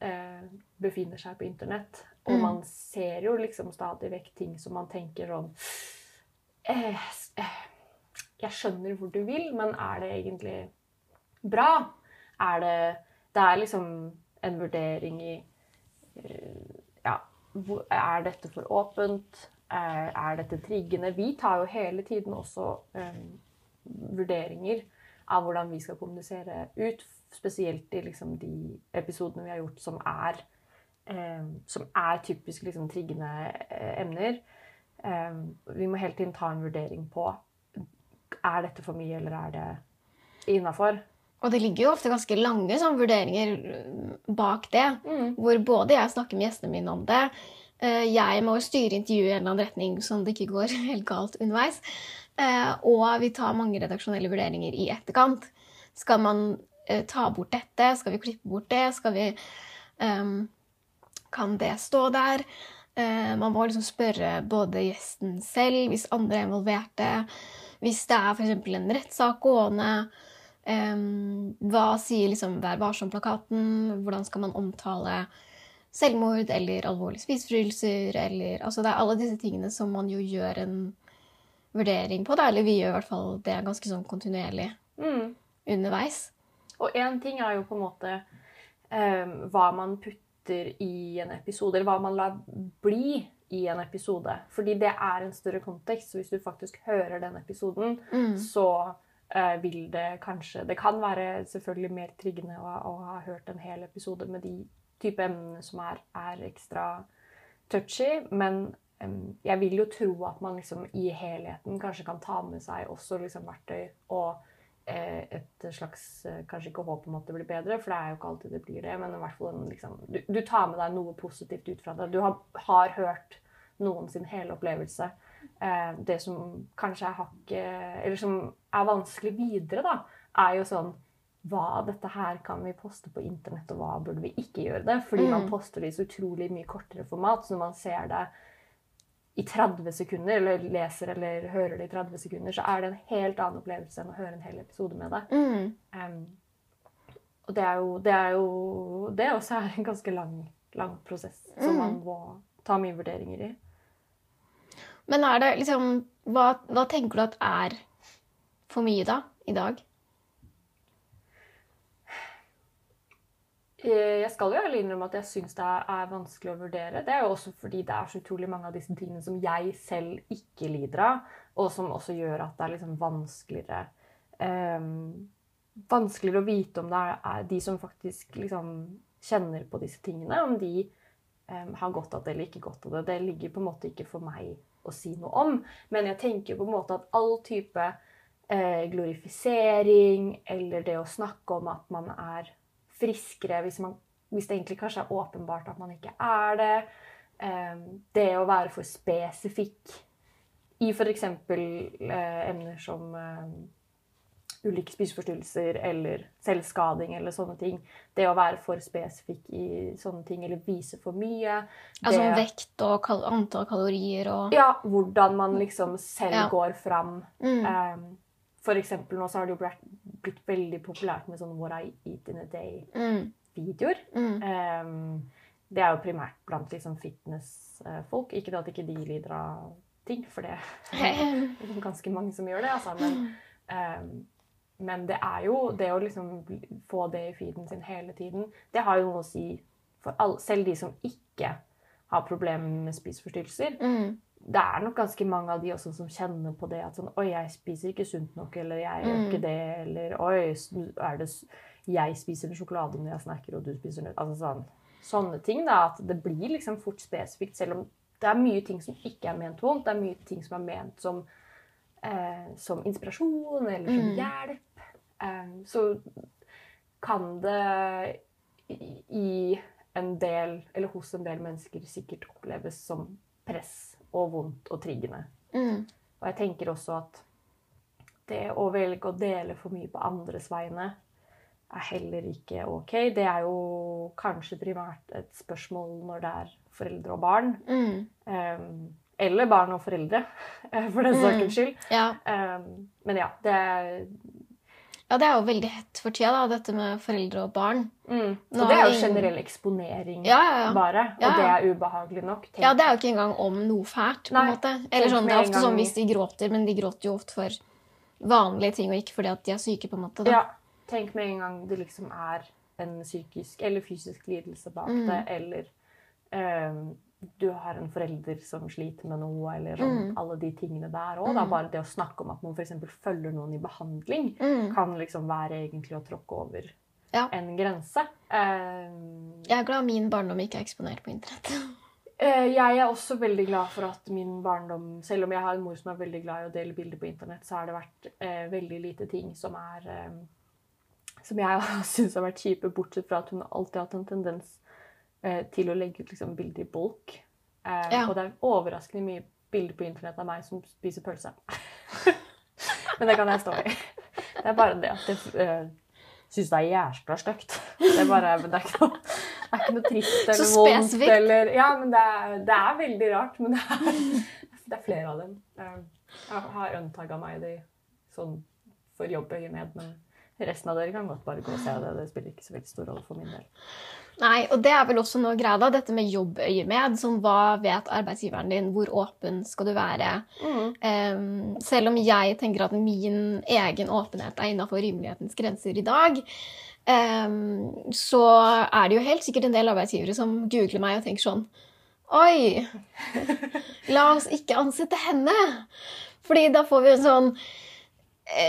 eh, befinner seg på internett. Og Mm. man ser jo liksom stadig vekk ting som man tenker sånn eh, eh, Jeg skjønner hvor du vil, men er det egentlig bra? Er det Det er liksom en vurdering i eh, Ja, er dette for åpent? Er, er dette triggende? Vi tar jo hele tiden også um, vurderinger av hvordan vi skal kommunisere ut. Spesielt i liksom de episodene vi har gjort som er, eh, som er typisk liksom triggende eh, emner. Eh, vi må hele tiden ta en vurdering på er dette for mye, eller er det innafor. Og det ligger jo ofte ganske lange sånn, vurderinger bak det, hvor både jeg snakker med gjestene mine om det, eh, jeg må styre intervjuet i en eller annen retning sånn det ikke går [LAUGHS] helt galt underveis, eh, og vi tar mange redaksjonelle vurderinger i etterkant. Skal man eh, ta bort dette? Skal vi klippe bort det? Skal vi ehm, Kan det stå der? Eh, man må liksom spørre både gjesten selv, hvis andre er involverte, hvis det er f.eks. en rettssak gående. Em, hva sier liksom Vær varsom-plakaten? Hvordan skal man omtale selvmord eller alvorlige spiseforstyrrelser? Eller, altså det er alle disse tingene som man jo gjør en vurdering på. Da. Eller vi gjør i hvert fall det ganske sånn kontinuerlig Mm. underveis. Og én ting er jo på en måte eh, hva man putter i en episode, eller hva man lar bli i en episode. Fordi det er en større kontekst. Så hvis du faktisk hører den episoden, Mm. så eh, vil det kanskje Det kan være selvfølgelig mer triggende å, å ha hørt en hel episode med de type emnene som er, er ekstra touchy, men um, jeg vil jo tro at man liksom i helheten kanskje kan ta med seg også liksom verktøy og et slags eh, Kanskje ikke håp om at det blir bedre, for det er jo ikke alltid det blir det, men i hvert fall liksom, du, du tar med deg noe positivt ut fra det. Du har, har hørt noen sin hele opplevelse. Eh, det som kanskje er hakket Eller som er vanskelig videre, da, er jo sånn hva dette her kan vi poste på internett, og hva burde vi ikke gjøre det? Fordi man Mm. poster det i så utrolig mye kortere format, så når man ser det i 30 sekunder, eller leser eller hører det i 30 sekunder, så er det en helt annen opplevelse enn å høre en hel episode med det. Mm. Um, og det er jo Det er jo det også er en ganske lang, lang prosess som Mm. man må ta mye vurderinger i. Men er det liksom hva, hva tenker du at er for mye, da? I dag? Jeg skal jo ærlig innrømme at jeg syns det er vanskelig å vurdere. Det er jo også fordi det er så utrolig mange av disse tingene som jeg selv ikke lider av, og som også gjør at det er liksom vanskeligere em, Vanskeligere å vite om det er, de som faktisk liksom kjenner på disse tingene, om de em, har godt av det eller ikke godt av det. Det ligger på en måte ikke for meg å si noe om. Men jeg tenker på en måte at all type eh, glorifisering eller det å snakke om at man er friskere hvis, man, hvis det egentlig kanskje er åpenbart at man ikke er det. Eh, det å være for spesifikk i f.eks. Eh, emner som eh, ulike spiseforstyrrelser eller selvskading eller sånne ting. Det å være for spesifikk i sånne ting eller vise for mye. Altså det- vekt og kal antall kalorier og ja, hvordan man liksom selv Ja. går fram. mm. Um, for eksempel nå så har det jo blitt, blitt veldig populært med sånn What I Eat in a Day-videoer. Mm. Um, det er jo primært blant liksom fitness-folk. Ikke at ikke de lider av ting, for det er [LAUGHS] ganske mange som gjør det. Altså. Men, um, men det er jo det å liksom få det i feeden sin hele tiden, det har jo noe å si for alle, selv de som ikke har problemer med spiseforstyrrelser Mm. Det er nok ganske mange av de også som kjenner på det at sånn Oi, jeg spiser ikke sunt nok, eller jeg gjør Mm. ikke det, eller Oi, er det Jeg spiser sjokolade når jeg snakker, og du spiser nøtt Altså sånn. Sånne ting, da. At det blir liksom fort spesifikt, selv om det er mye ting som ikke er ment vondt. Det er mye ting som er ment som, eh, som inspirasjon eller som Mm. hjelp. Eh, så kan det i- i en del, eller hos en del mennesker sikkert oppleves som press og vondt og triggende. Mm. Og jeg tenker også at det å velge å dele for mye på andres vegne er heller ikke ok. Det er jo kanskje primært et spørsmål når det er foreldre og barn. Mm. Um, eller barn og foreldre, [LAUGHS] for den Mm. saks skyld. Ja. Um, men ja, det ja, det er jo veldig hett for tida, da, dette med foreldre og barn. mm. Og det er jo generell eksponering, Ja, ja, ja. bare. Og det er ubehagelig nok. Tenk- Ja, det er jo ikke engang om noe fælt, på en måte. Eller sånn, det er ofte sånn hvis de gråter, men de gråter jo ofte for vanlige ting, og ikke fordi at de er syke, på en måte. Da. Ja, tenk med en gang det liksom er en psykisk eller fysisk lidelse bak Mm. det, eller ehm, du har en forelder som sliter med noe, eller om Mm. alle de tingene der òg. Mm. bare det å snakke om at man f.eks. følger noen i behandling, Mm. kan liksom være egentlig å tråkke over Ja. en grense. Uh, Jeg er glad min barndom ikke er eksponert på internett. uh, Jeg er også veldig glad for at min barndom Selv om jeg har en mor som er veldig glad i å dele bilder på internett, så har det vært uh, veldig lite ting som er Som jeg [LAUGHS] syns har vært kjipe, bortsett fra at hun alltid har hatt en tendens til å legge ut liksom, bilder i bulk. Eh, Ja. Og det er overraskende mye bilder på internett av meg som spiser pølse. [LAUGHS] Men det kan jeg stå i. Det er bare det at jeg uh, syns det er jæskla stygt. Det er bare men det er ikke noe, det er ikke noe trist [LAUGHS] eller Så vondt. Eller, ja, men det er, det er veldig rart. Men det er, [LAUGHS] det er flere av dem. Eh, Jeg har unntaga meg de sånn for jobbøyemed, men resten av dere kan godt bare gå og se det. Det spiller ikke så veldig stor rolle for min del. Nei, og det er vel også noe greia, da, dette med jobbøyemed. Som hva vet arbeidsgiveren din? Hvor åpen skal du være? Em, selv om jeg tenker at min egen åpenhet er innafor rimelighetens grenser i dag, um, så er det jo helt sikkert en del arbeidsgivere som googler meg og tenker sånn Oi! [LAUGHS] La oss ikke ansette henne! Fordi da får vi en sånn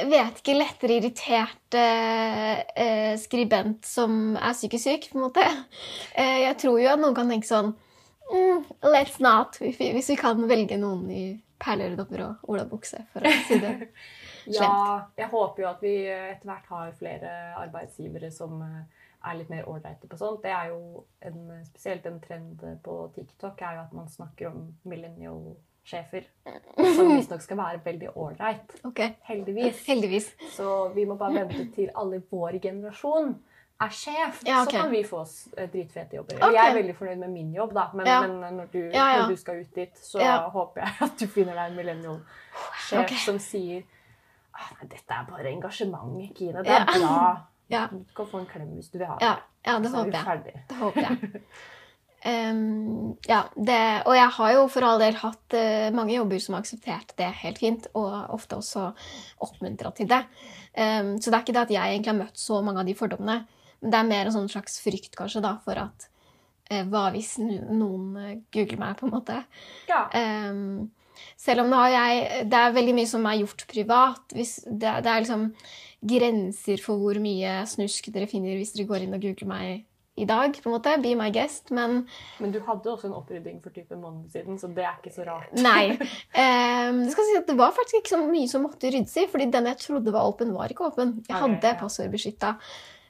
vet ikke, lettere irritert eh, eh, skribent som er psykisk syk, på en måte. Eh, jeg tror jo at noen kan tenke sånn mm, Let's not, hvis vi, kan velge noen i perleøredopper og olabukse, for å si det. [LAUGHS] slemt. Ja, jeg håper jo at vi etter hvert har flere arbeidsgivere som eh, er litt mer ålreite på sånt. Det er jo en, spesielt en trend på TikTok er jo at man snakker om millennial sjefer. [LAUGHS] Som visstnok skal være veldig ålreit. Okay. Heldigvis. Heldigvis. Så vi må bare vente til alle i vår generasjon er sjef, Ja, okay. så kan vi få oss eh, dritfete jobber. Okay. Jeg er veldig fornøyd med min jobb, da, men, Ja. men når, du, Ja, når du skal ut dit, så håper jeg at du finner deg en millennium-sjef okay. som sier ah, nei, dette er bare engasjement, Kine. Det er bra. Ja. Du kan få en klem hvis du vil ha Ja, ja det er håper jeg. Det håper jeg. [LAUGHS] Ehm, ja, det, og jeg har jo for all del hatt uh, mange jobber som har akseptert det helt fint, og ofte også oppmuntra til det. Um, så det er ikke det at jeg egentlig har møtt så mange av de fordommene, men det er mer en sånn slags frykt kanskje da, for at uh, hva hvis noen uh, googler meg, på en måte. Ja. Um, selv om har jeg Det er veldig mye som er gjort privat. Det, det er liksom grenser for hvor mye snusk dere finner hvis dere går inn og googler meg i dag. på en måte, Be my guest. Men Men du hadde også en opprydding for type en måned siden, så det er ikke så rart. nei. Um, [LAUGHS] det si det var faktisk ikke så mye som måtte ryddes i, fordi den jeg trodde var åpen, var ikke åpen. Jeg hadde ja. passord beskytta.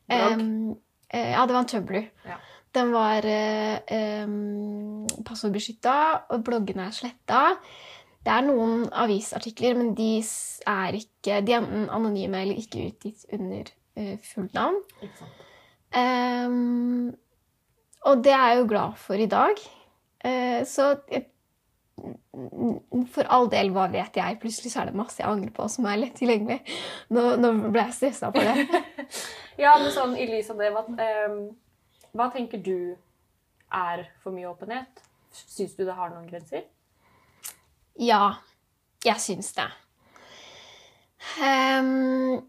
Um, eh, ja, det var en Tumblr. Ja. Den var uh, um, passordbeskytta, og bloggene er sletta. Det er noen avisartikler, men de er ikke De er enten anonyme eller ikke utgitt under uh, fullt navn. Ikke sant? Ehm, og det er jeg jo glad for i dag. Uh, så for all del, hva vet jeg? Plutselig så er det masse jeg angrer på som er lett tilgjengelig. Nå, nå ble jeg stressa for det. [LAUGHS] Ja, men sånn i lys av det, hva, um, hva tenker du er for mye åpenhet? Syns du det har noen grenser? Ja, jeg syns det. Ehm,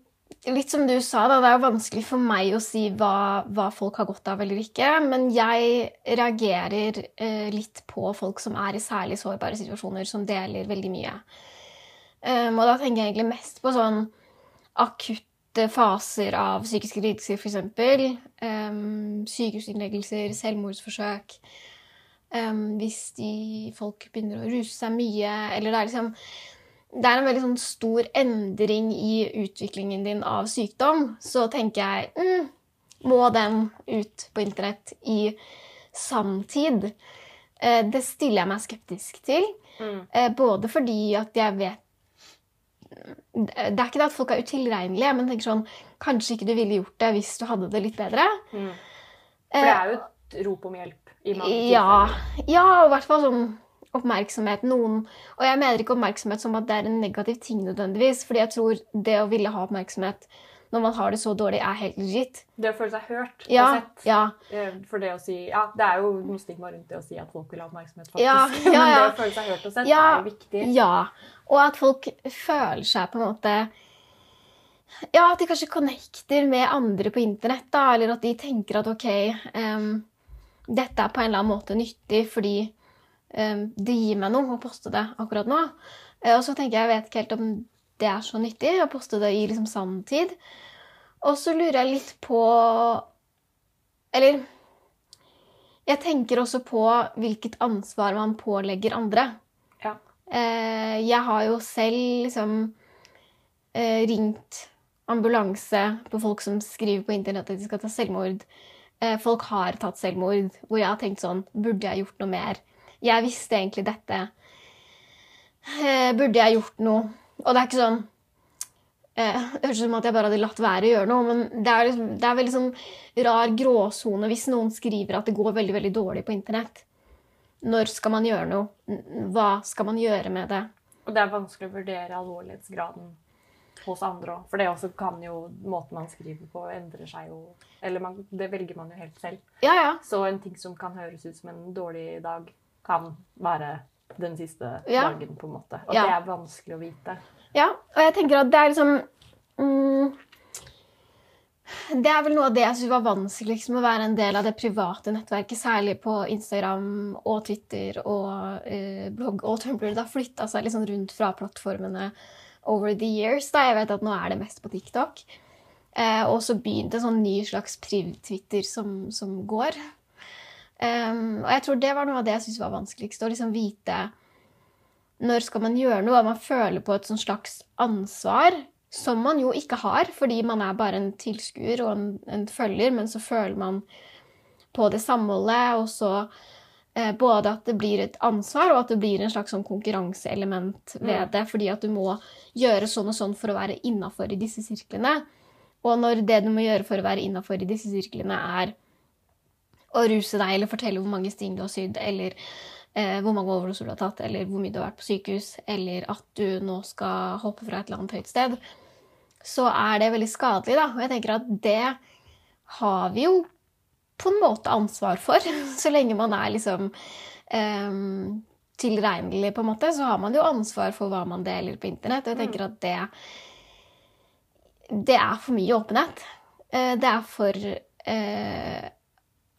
litt som du sa, da, det er jo vanskelig for meg å si hva, hva folk har godt av eller ikke. Men jeg reagerer eh, litt på folk som er i særlig sårbare situasjoner, som deler veldig mye. Um, og da tenker jeg egentlig mest på sånn akutte faser av psykiske lidelser, f.eks. Um, sykehusinnleggelser, selvmordsforsøk. Um, hvis de, folk begynner å ruse seg mye, eller det er liksom det er en veldig sånn stor endring i utviklingen din av sykdom, så tenker jeg mm, Må den ut på internett i samtid? Eh, det stiller jeg meg skeptisk til. Mm. Eh, både fordi at jeg vet Det er ikke det at folk er utilregnelige, men tenker sånn Kanskje ikke du ville gjort det hvis du hadde det litt bedre. Mm. For det er jo et rop om hjelp i mange Eh, Ja, tilfeller. ja, og i hvert fall sånn oppmerksomhet. Noen, og jeg mener ikke oppmerksomhet som at det er en negativ ting nødvendigvis, fordi jeg tror det å ville ha oppmerksomhet når man har det så dårlig, er helt legit. Det å føle seg hørt Ja, og sett. ja, Eh, For det å si Ja, det er jo noe stigma rundt det å si at folk vil ha oppmerksomhet, faktisk. Ja, [LAUGHS] ja, Men det å føle seg hørt og sett Ja. er jo viktig. ja. Og at folk føler seg på en måte Ja, at de kanskje connecter med andre på internett, da, eller at de tenker at ok, um, dette er på en eller annen måte nyttig fordi det gir meg noe å poste det akkurat nå. Eh, og så tenker jeg, jeg vet ikke helt om det er så nyttig å poste det i liksom sanntid. Og så lurer jeg litt på Eller jeg tenker også på hvilket ansvar man pålegger andre. Ja. Eh, jeg har jo selv liksom eh, ringt ambulanse på folk som skriver på internett at de skal ta selvmord. Folk har tatt selvmord, hvor jeg har tenkt sånn Burde jeg gjort noe mer? Jeg visste egentlig dette. Eh, burde jeg gjort noe? Og det er ikke sånn eh, høres ut som at jeg bare hadde latt være å gjøre noe, men det er, liksom, det er veldig sånn rar gråsone hvis noen skriver at det går veldig, veldig dårlig på internett. Når skal man gjøre noe? Hva skal man gjøre med det? Og det er vanskelig å vurdere alvorlighetsgraden hos andre òg. For det også kan jo måten man skriver på, endrer seg jo Eller man, det velger man jo helt selv. Ja, ja. Så en ting som kan høres ut som en dårlig dag, kan være den siste Ja. dagen, på en måte. Og Ja. det er vanskelig å vite. Ja, og jeg tenker at det er liksom mm, Det er vel noe av det jeg syns var vanskeligst med å være en del av det private nettverket, særlig på Instagram og Twitter og eh, blogg og Tumblr. Det har flytta seg liksom rundt fra plattformene over the years. Da jeg vet at nå er det mest på TikTok. Eh, og så begynte en sånn ny slags priv-Twitter som, som går. Um, og jeg tror det var noe av det jeg syntes var vanskeligst. Å liksom vite når skal man gjøre noe? Man føler på et slags ansvar, som man jo ikke har, fordi man er bare en tilskuer og en, en følger, men så føler man på det samholdet, og så eh, både at det blir et ansvar, og at det blir en slags sånn konkurranseelement ved Mm. det. Fordi at du må gjøre sånn og sånn for å være innafor i disse sirklene. Og når det du må gjøre for å være innafor i disse sirklene, er å ruse deg eller fortelle hvor mange sting du har sydd, eller eh, hvor mange overdoser du har tatt, eller hvor mye du har vært på sykehus, eller at du nå skal hoppe fra et eller annet høyt sted, så er det veldig skadelig. da. Og jeg tenker at det har vi jo på en måte ansvar for. [LAUGHS] Så lenge man er liksom eh, tilregnelig, på en måte, så har man jo ansvar for hva man deler på internett. Og jeg tenker at det det er for mye åpenhet. Eh, Det er for eh,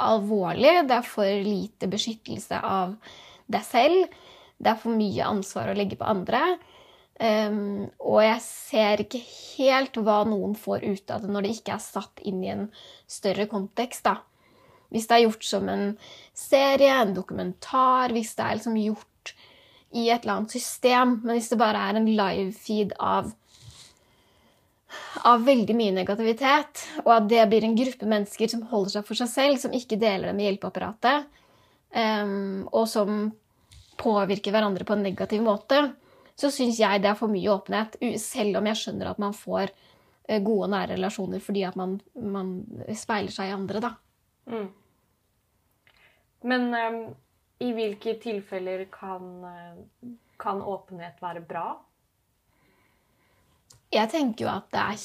alvorlig. Det er for lite beskyttelse av deg selv. Det er for mye ansvar å legge på andre. Um, og jeg ser ikke helt hva noen får ut av det når det ikke er satt inn i en større kontekst. da. Hvis det er gjort som en serie, en dokumentar, hvis det er liksom gjort i et eller annet system, men hvis det bare er en live-feed av av veldig mye negativitet, og at det blir en gruppe mennesker som holder seg for seg selv, som ikke deler det med hjelpeapparatet, um, og som påvirker hverandre på en negativ måte, så syns jeg det er for mye åpenhet. Selv om jeg skjønner at man får eh, gode og nære relasjoner fordi at man, man speiler seg i andre, da. Mm. Men um, i hvilke tilfeller kan, eh, kan åpenhet være bra? Jeg tenker jo at, er,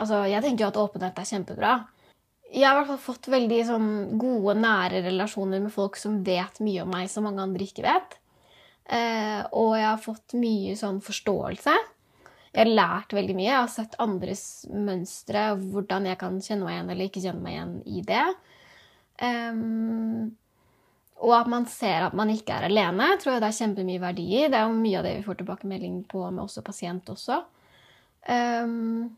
altså, tenker at åpenhet er kjempebra. Jeg har i hvert fall fått veldig sånn, gode, nære relasjoner med folk som vet mye om meg som mange andre ikke vet. Eh, og jeg har fått mye sånn forståelse. Jeg har lært veldig mye. Jeg har sett andres mønstre, og hvordan jeg kan kjenne meg igjen eller ikke kjenne meg igjen i det. Um, og at man ser at man ikke er alene, tror jeg det er kjempemye verdi i. Det er jo mye av det vi får tilbakemelding på med også pasient også. Em,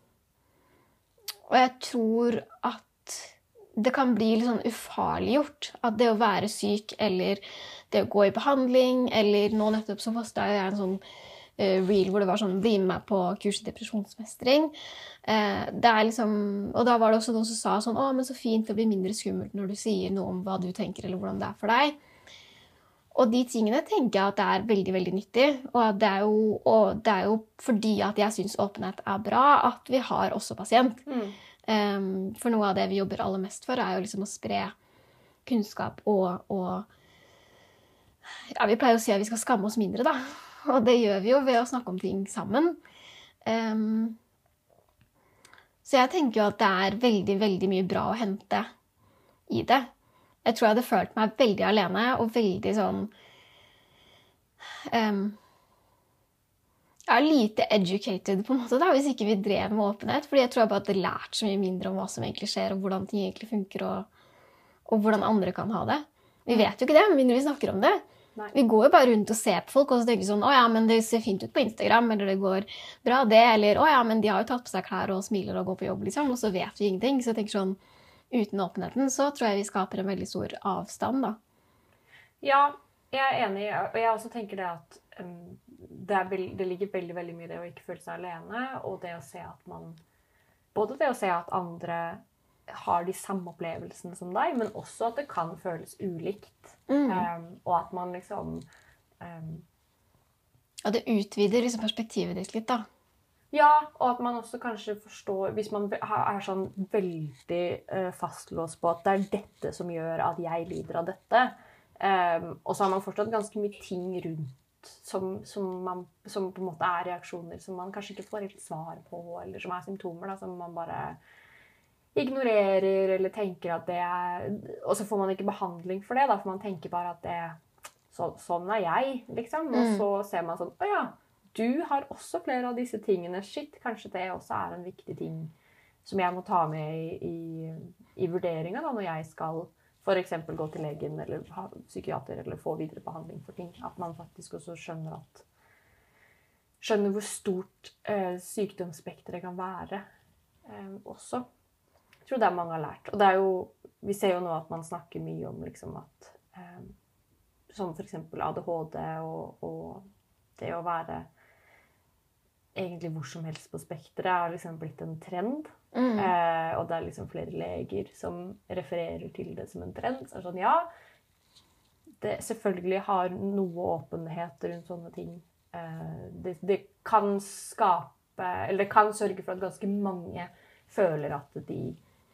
og jeg tror at det kan bli litt sånn ufarliggjort. At det å være syk eller det å gå i behandling eller Nå nettopp så posta er en sånn eh, reel hvor det var sånn Bli med meg på kurs i depresjonsmestring. Eh, det er liksom, og da var det også noen som sa sånn Å, men så fint, det blir mindre skummelt når du sier noe om hva du tenker, eller hvordan det er for deg. Og de tingene tenker jeg at det er veldig veldig nyttig. Og, det, er jo, det er jo fordi at jeg syns åpenhet er bra, at vi har også pasient. Um, for noe av det vi jobber aller mest for, er jo liksom å spre kunnskap og, og Ja, vi pleier å si at vi skal skamme oss mindre, da. Og det gjør vi jo ved å snakke om ting sammen. Um, så jeg tenker jo at det er veldig, veldig mye bra å hente i det. Jeg tror jeg hadde følt meg veldig alene og veldig sånn um, ja, lite educated på en måte da, hvis ikke vi drev med åpenhet. Fordi jeg tror jeg bare hadde lært så mye mindre om hva som egentlig skjer, og hvordan ting egentlig funker, og, og hvordan andre kan ha det. Vi vet jo ikke det, med mindre vi snakker om det. Nei. Vi går jo bare rundt og ser på folk og så tenker sånn Å ja, men det ser fint ut på Instagram, eller det går bra, det. Eller å ja, men de har jo tatt på seg klær og smiler og går på jobb, liksom. Og så vet vi ingenting. Så jeg tenker sånn Uten åpenheten så tror jeg vi skaper en veldig stor avstand, da. Ja, jeg er enig. Og jeg også tenker det at um, det, veld, det ligger veldig veldig mye i det å ikke føle seg alene, og det å se at man Både det å se at andre har de samme opplevelsene som deg, men også at det kan føles ulikt. Mm. Um, og at man liksom um, Og det utvider liksom perspektivet ditt litt, da. Ja, og at man også kanskje forstår Hvis man er sånn veldig eh, fastlåst på at det er dette som gjør at jeg lider av dette, um, og så har man fortsatt ganske mye ting rundt som, som, man, som på en måte er reaksjoner som man kanskje ikke får helt svar på, eller som er symptomer da, som man bare ignorerer eller tenker at det er Og så får man ikke behandling for det, da, for man tenker bare at det så, Sånn er jeg, liksom. Og Mm. så ser man sånn Å ja, du har også flere av disse tingene. Shit, kanskje det også er en viktig ting som jeg må ta med i, i, i vurderinga når jeg skal f.eks. gå til legen eller ha psykiater eller få videre behandling for ting. At man faktisk også skjønner at Skjønner hvor stort eh, sykdomsspekteret kan være eh, også. Jeg tror det er mange har lært. Og det er jo, vi ser jo nå at man snakker mye om liksom at eh, Som f.eks. ADHD og, og det å være egentlig hvor som helst på spekteret har liksom blitt en trend. Mm. Eh, og det er liksom flere leger som refererer til det som en trend. Så er det sånn, ja, det selvfølgelig har noe åpenhet rundt sånne ting. Eh, det, det kan skape Eller det kan sørge for at ganske mange føler at de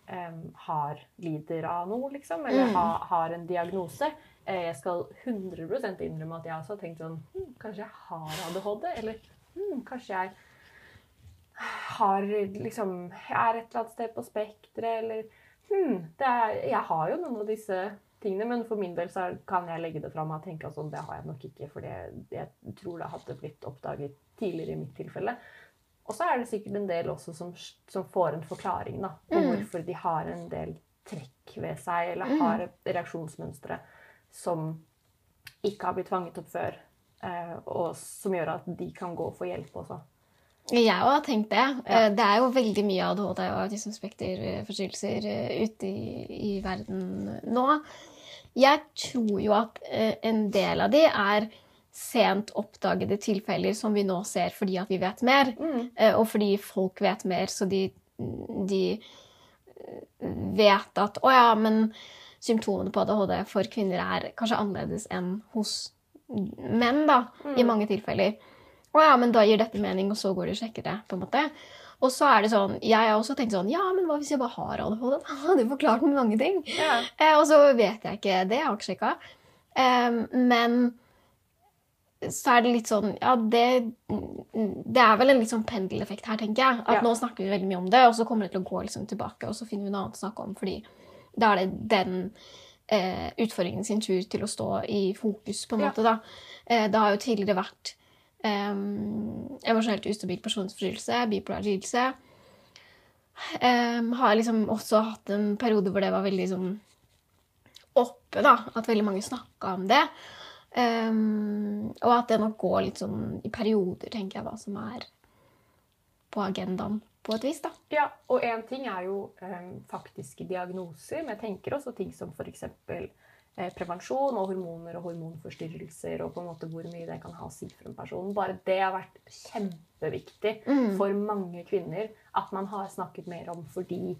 eh, har lider av noe, liksom. Eller Mm. ha, har en diagnose. Eh, jeg skal 100% innrømme at jeg også har tenkt sånn hm, Kanskje jeg har ADHD? Eller hm, kanskje jeg har liksom Jeg er et eller annet sted på spekteret, eller hm, det er, Jeg har jo noen av disse tingene, men for min del så kan jeg legge det fra meg og tenke at sånn, det har jeg nok ikke, for jeg tror det hadde blitt oppdaget tidligere i mitt tilfelle. Og så er det sikkert en del også som, som får en forklaring da, på Mm. hvorfor de har en del trekk ved seg, eller Mm. har reaksjonsmønstre som ikke har blitt fanget opp før, og som gjør at de kan gå og få hjelp også. Jeg òg har tenkt det. Ja. Eh, Det er jo veldig mye ADHD og autismespekterforstyrrelser spekterforstyrrelser ute i, i verden nå. Jeg tror jo at eh, en del av de er sent oppdagede tilfeller som vi nå ser fordi at vi vet mer, Mm. eh, og fordi folk vet mer, så de, de eh, vet at å ja, men symptomene på ADHD for kvinner er kanskje annerledes enn hos menn, da, i Mm. mange tilfeller. Å ja, men da gir dette mening, og så går de og sjekker det. på en måte. Og så er det sånn, Jeg har også tenkt sånn Ja, men hva hvis jeg bare har ADHD? [LAUGHS] Da hadde jo forklart meg mange ting. Ja. Eh, og så vet jeg ikke det. Jeg har ikke sjekka. Eh, men så er det litt sånn Ja, det, det er vel en litt sånn pendeleffekt her, tenker jeg. At Ja. nå snakker vi veldig mye om det, og så kommer det til å gå liksom tilbake, og så finner vi noe annet å snakke om, fordi da er det den eh, utfordringen sin tur til å stå i fokus, på en Ja. måte. da. Eh, det har jo tidligere vært eh, emosjonelt ustabil personlighetsforstyrrelse, bipolar lidelse. Eh, har liksom også hatt en periode hvor det var veldig sånn oppe, da. At veldig mange snakka om det. Um, og at det nok går litt sånn i perioder, tenker jeg, hva som er på agendaen på et vis, da. Ja, og én ting er jo eh, faktiske diagnoser, men jeg tenker også ting som f.eks. Eh, prevensjon og hormoner og hormonforstyrrelser, og på en måte hvor mye det kan ha å si for en person. Bare det har vært kjempeviktig Mm. for mange kvinner at man har snakket mer om, fordi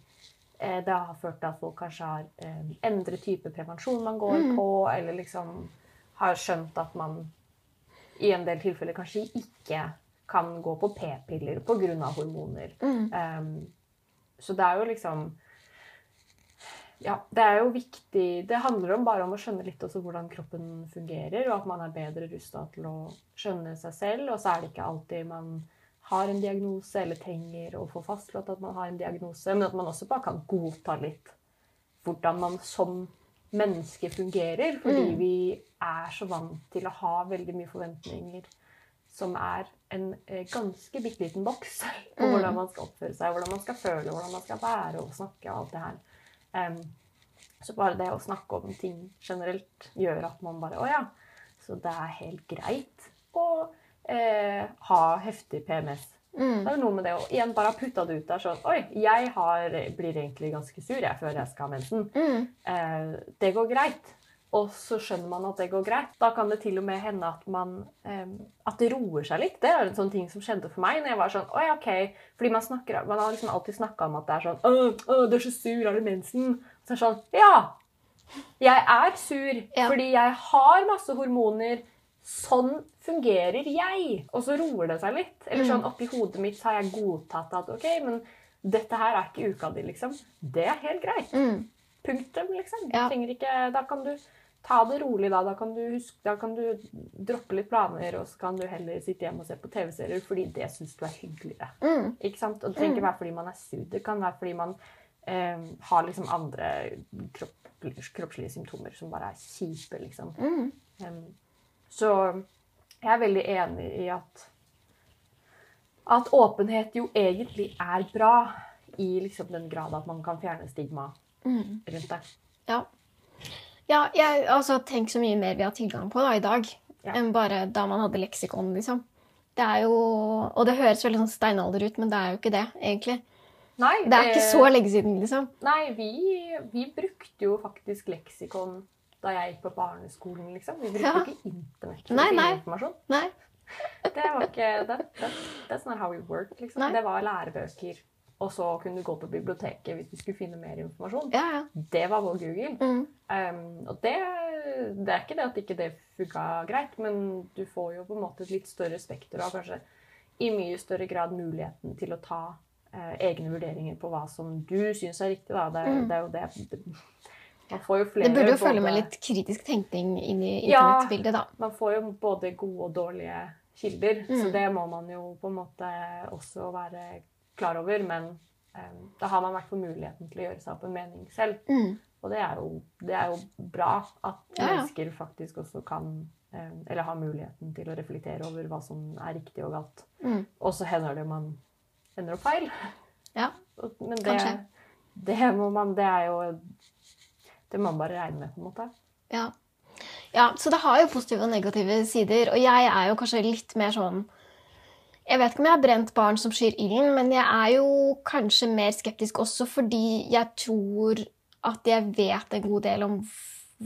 eh, det har ført til at folk kanskje har eh, endret type prevensjon man går Mm. på, eller liksom har skjønt at man i en del tilfeller kanskje ikke kan gå på p-piller pga. hormoner. Mm. Um, så det er jo liksom Ja, det er jo viktig Det handler om bare om å skjønne litt også hvordan kroppen fungerer, og at man er bedre rusta til å skjønne seg selv. Og så er det ikke alltid man har en diagnose eller trenger å få fastslått at man har en diagnose, men at man også bare kan godta litt hvordan man som menneske fungerer. Fordi Mm. vi er så vant til å ha veldig mye forventninger som er en eh, ganske bitte liten boks på Mm. hvordan man skal oppføre seg, hvordan man skal føle, hvordan man skal være og snakke og alt det her. Um, så bare det å snakke om ting generelt gjør at man bare Å ja, så det er helt greit å eh, ha heftig PMS. Mm. Det er jo noe med det å igjen bare ha putta det ut der sånn Oi, jeg har, blir egentlig ganske sur jeg før jeg skal ha mensen. Mm. Eh, det går greit. Og så skjønner man at det går greit. Da kan det til og med hende at man At det roer seg litt. Det er en sånn ting som skjedde for meg. når jeg var sånn, Oi, ok. Fordi man, snakker, man har liksom alltid snakka om at det er sånn Å, å, du er så sur, har du mensen? Så er det sånn Ja! Jeg er sur Ja. fordi jeg har masse hormoner. Sånn fungerer jeg. Og så roer det seg litt. Eller sånn oppi hodet mitt har jeg godtatt at ok, men dette her er ikke uka di, liksom. Det er helt greit. Mm. Punktum, liksom. Ja. ikke, da kan du ta det rolig, da. Da kan, du huske, da kan du droppe litt planer, og så kan du heller sitte hjemme og se på TV-serier, fordi det syns du er hyggeligere. Mm. Ikke sant? Og det trenger ikke være fordi man er sur. Det kan være fordi man eh, har liksom andre kropp, kroppslige symptomer som bare er kjipe, liksom. Mm. Um, så jeg er veldig enig i at at åpenhet jo egentlig er bra, i liksom den grad at man kan fjerne stigma Mm. rundt det. Ja. Ja jeg, altså, tenk så mye mer vi har tilgang på da, i dag, Ja. enn bare da man hadde leksikon, liksom. Det er jo Og det høres veldig sånn steinalder ut, men det er jo ikke det, egentlig. Nei, Det er ikke eh, så lenge siden, liksom. Nei, vi, vi brukte jo faktisk leksikon da jeg gikk på barneskolen, liksom. Vi brukte Ja. jo ikke internett for Nei, å finne nei. informasjon. Nei. Det var ikke that, that, That's not how we work, liksom. Nei. Det var lærebøker. Og så kunne du gå på biblioteket hvis du skulle finne mer informasjon. Ja, ja. Det var vår Google. Mm. Um, og det Det er ikke det at ikke det funka greit, men du får jo på en måte et litt større spekter og kanskje i mye større grad muligheten til å ta eh, egne vurderinger på hva som du syns er riktig. Da. Det, Mm. det er jo det, det Man får jo flere Det burde jo følge med litt kritisk tenkning inn i internettbildet, da. Man får jo både gode og dårlige kilder, så Mm. det må man jo på en måte også være klar over. Men eh, da har man i hvert fall muligheten til å gjøre seg opp en mening selv. Mm. Og det er jo, det er jo bra at Ja, mennesker faktisk også kan eh, Eller har muligheten til å reflektere over hva som er riktig og galt. Mm. Og så hender det man ender opp feil. Ja. Men det, Kanskje. det må man Det er jo Det må man bare regne med, på en måte. Ja. ja, så det har jo positive og negative sider. Og jeg er jo kanskje litt mer sånn Jeg vet ikke om jeg har brent barn som skyr ilden, men jeg er jo kanskje mer skeptisk også fordi jeg tror at jeg vet en god del om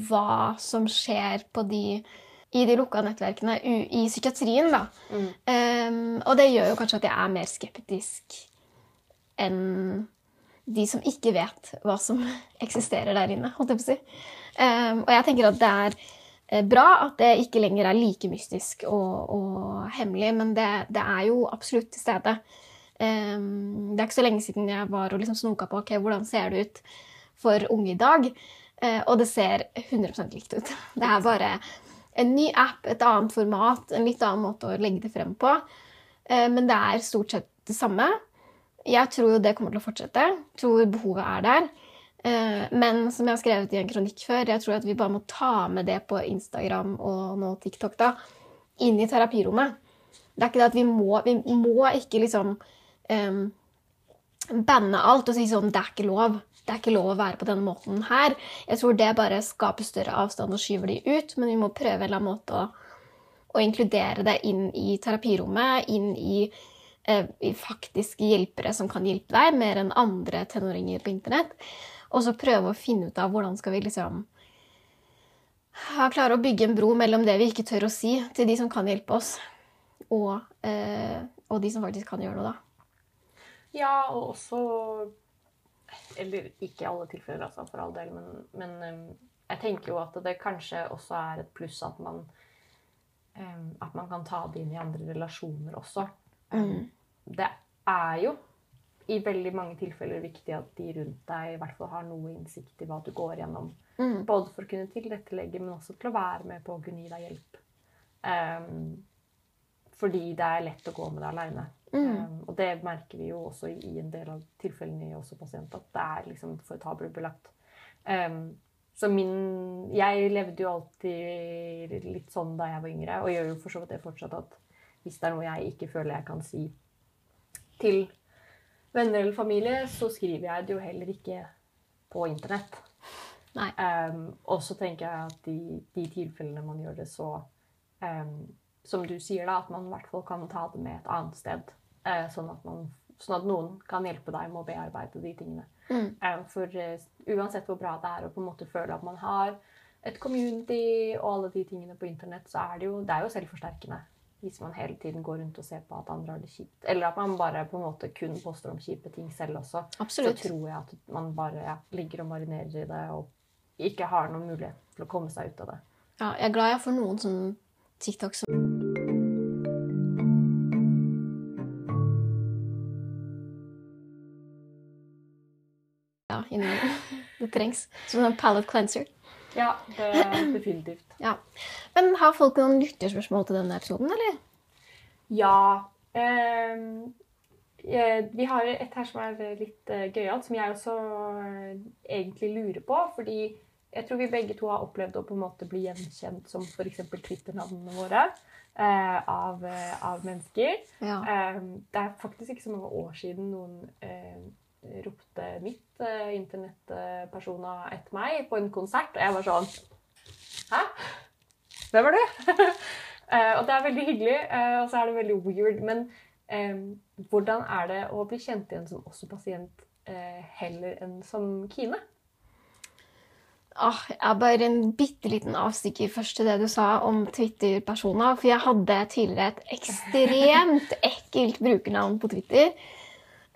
hva som skjer på de i de lukka nettverkene i psykiatrien, da. Mm. Um, og det gjør jo kanskje at jeg er mer skeptisk enn de som ikke vet hva som [LAUGHS] eksisterer der inne. holdt jeg på å si. Um, og jeg tenker at det er bra at det ikke lenger er like mystisk og, og hemmelig, men det, det er jo absolutt til stede. Um, det er ikke så lenge siden jeg var og liksom snoka på okay, hvordan ser det ut for unge i dag. Uh, og det ser 100% likt ut. [LAUGHS] Det er bare en ny app, et annet format, en litt annen måte å legge det frem på. Uh, men det er stort sett det samme. Jeg tror jo det kommer til å fortsette. Tror behovet er der. Eh, Men som jeg har skrevet i en kronikk før, jeg tror at vi bare må ta med det på Instagram og nå TikTok da, inn i terapirommet. Det er ikke det at vi må, vi må ikke liksom um, banne alt og si sånn Det er ikke lov. Det er ikke lov å være på denne måten her. Jeg tror det bare skaper større avstand og skyver de ut, men vi må prøve en eller annen måte å, å inkludere det inn i terapirommet, inn i, eh, faktiske hjelpere som kan hjelpe deg, mer enn andre tenåringer på internett. Og så prøve å finne ut av hvordan skal vi liksom klare å bygge en bro mellom det vi ikke tør å si, til de som kan hjelpe oss, og, eh, og de som faktisk kan gjøre noe, da. Ja, og også Eller ikke i alle tilfeller, altså, for all del, men, men um, jeg tenker jo at det kanskje også er et pluss at man um, At man kan ta det inn i andre relasjoner også. Mm. Det er jo i veldig mange tilfeller viktig at de rundt deg i hvert fall har noe innsikt i hva du går gjennom. Mm. Både for å kunne tilrettelegge, men også til å være med på å kunne gi deg hjelp. Um, fordi det er lett å gå med det aleine. Mm. Um, og det merker vi jo også i en del av tilfellene i også pasient, at det er liksom for tabubelagt. Um, så min Jeg levde jo alltid litt sånn da jeg var yngre, og gjør jo for så vidt det fortsatt at hvis det er noe jeg ikke føler jeg kan si til venner eller familie, så skriver jeg det jo heller ikke på internett. Um, og så tenker jeg at de, de tilfellene man gjør det så um, Som du sier, da, at man i hvert fall kan ta det med et annet sted. Uh, sånn, at man, sånn at noen kan hjelpe deg med å bearbeide de tingene. Mm. Eh, for uh, uansett hvor bra det er å på en måte føle at man har et community og alle de tingene på internett, så er det jo, det er jo selvforsterkende. Hvis man hele tiden går rundt og ser på at andre har det kjipt. Eller at man bare på en måte kun poster om kjipe ting selv også. Absolutt. Så tror jeg at man bare ja, ligger og marinerer i det og ikke har noen mulighet til å komme seg ut av det. Ja, jeg er glad jeg får noen sånn TikTok som Ja, innimellom. [LAUGHS] Det trengs. Som en palette cleanser. Ja, det er [CLEARS THROAT] definitivt. Ja. Men har folk noen lytterspørsmål til denne episoden, eller? Ja. ehm, eh, vi har et her som er litt uh, gøyalt, som jeg også eh, egentlig lurer på. Fordi jeg tror vi begge to har opplevd å på en måte bli gjenkjent som f.eks. Twitter-navnene våre eh, av, eh, av mennesker. Ja. Ehm, det er faktisk ikke så mange år siden noen eh, ropte mitt eh, internettpersona etter meg på en konsert, og jeg var sånn Hæ? Hvem er du? [LAUGHS] Eh, og det er veldig hyggelig, eh, og så er det veldig weird. Men hvordan er det å bli kjent igjen som også pasient eh, heller enn som Kine? Ah, jeg har bare en bitte liten avstikker først til det du sa om Twitter-personer. For jeg hadde tidligere et [LAUGHS] ekstremt ekkelt brukernavn på Twitter.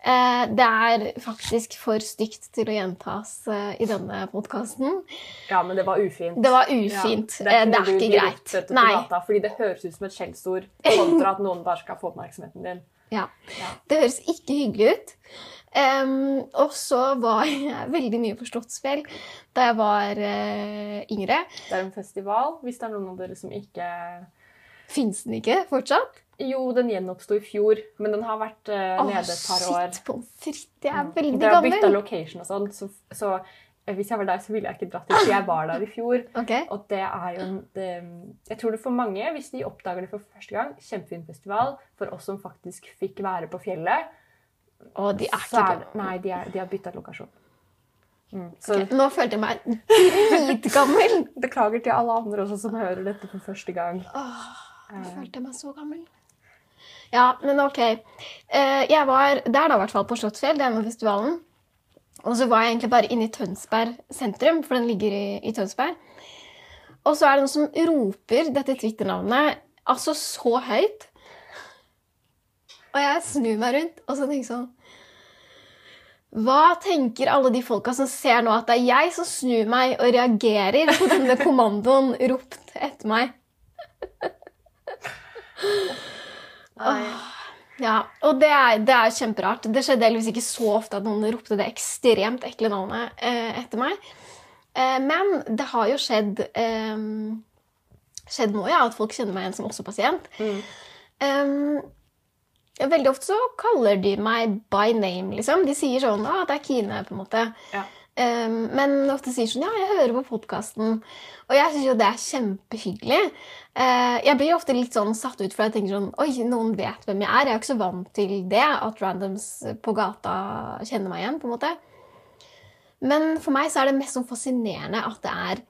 Eh, det er faktisk for stygt til å gjentas eh, i denne podkasten. Ja, men det var ufint. Det var ufint. Ja, Eh, det er det er ikke greit. Nei. Data, fordi det høres ut som et skjellsord kontra at noen bare skal få oppmerksomheten din. [LAUGHS] Ja. Ja. Det høres ikke hyggelig ut. Um, og så var jeg veldig mye på Slottsfjell da jeg var uh, yngre. Det er en festival, hvis det er noen av dere som ikke Fins den ikke fortsatt? Jo, den gjenoppsto i fjor, men den har vært uh, nede et par år. shit, pommes frites. Jeg er veldig gammel. Det har bytta location og sånn, så, så eh, hvis jeg var der, så ville jeg ikke dratt dit. Jeg var der i fjor. [GASPS] Ok. Og det er jo en det, Jeg tror det for mange, hvis de oppdager det for første gang, kjempefin festival. For oss som faktisk fikk være på fjellet, Og de er ikke er Nei, de, er, de har bytta lokasjon. Mm. Så Ok, Nå følte jeg meg dritgammel. [LAUGHS] beklager til alle andre også som hører dette for første gang. Åh, jeg nå følte jeg meg så gammel. Ja, men ok. Eh, jeg var der da, i hvert fall på Slottsfjell, denne festivalen. Og så var jeg egentlig bare inne i Tønsberg sentrum, for den ligger i, i Tønsberg. Og så er det noen som roper dette Twitter-navnet altså så høyt. Og jeg snur meg rundt og så tenker sånn Hva tenker alle de folka som ser nå at det er jeg som snur meg og reagerer på denne kommandoen ropt etter meg? [LAUGHS] Ja, og det er, det er kjemperart. Det skjedde heldigvis ikke så ofte at noen ropte det ekstremt ekle navnet eh, etter meg. Eh, men det har jo skjedd eh, skjedd nå, ja, at folk kjenner meg igjen som også pasient. Mm. Eh, veldig ofte så kaller de meg by name, liksom. De sier sånn at det er Kine', på en måte. Ja. Eh, men ofte sier sånn 'Ja, jeg hører på podkasten'. Og jeg syns jo det er kjempehyggelig. Eh, jeg blir ofte litt sånn satt ut, for jeg tenker sånn Oi, noen vet hvem jeg er. Jeg er ikke så vant til det, at randoms på gata kjenner meg igjen, på en måte. Men for meg så er det mest sånn fascinerende at det er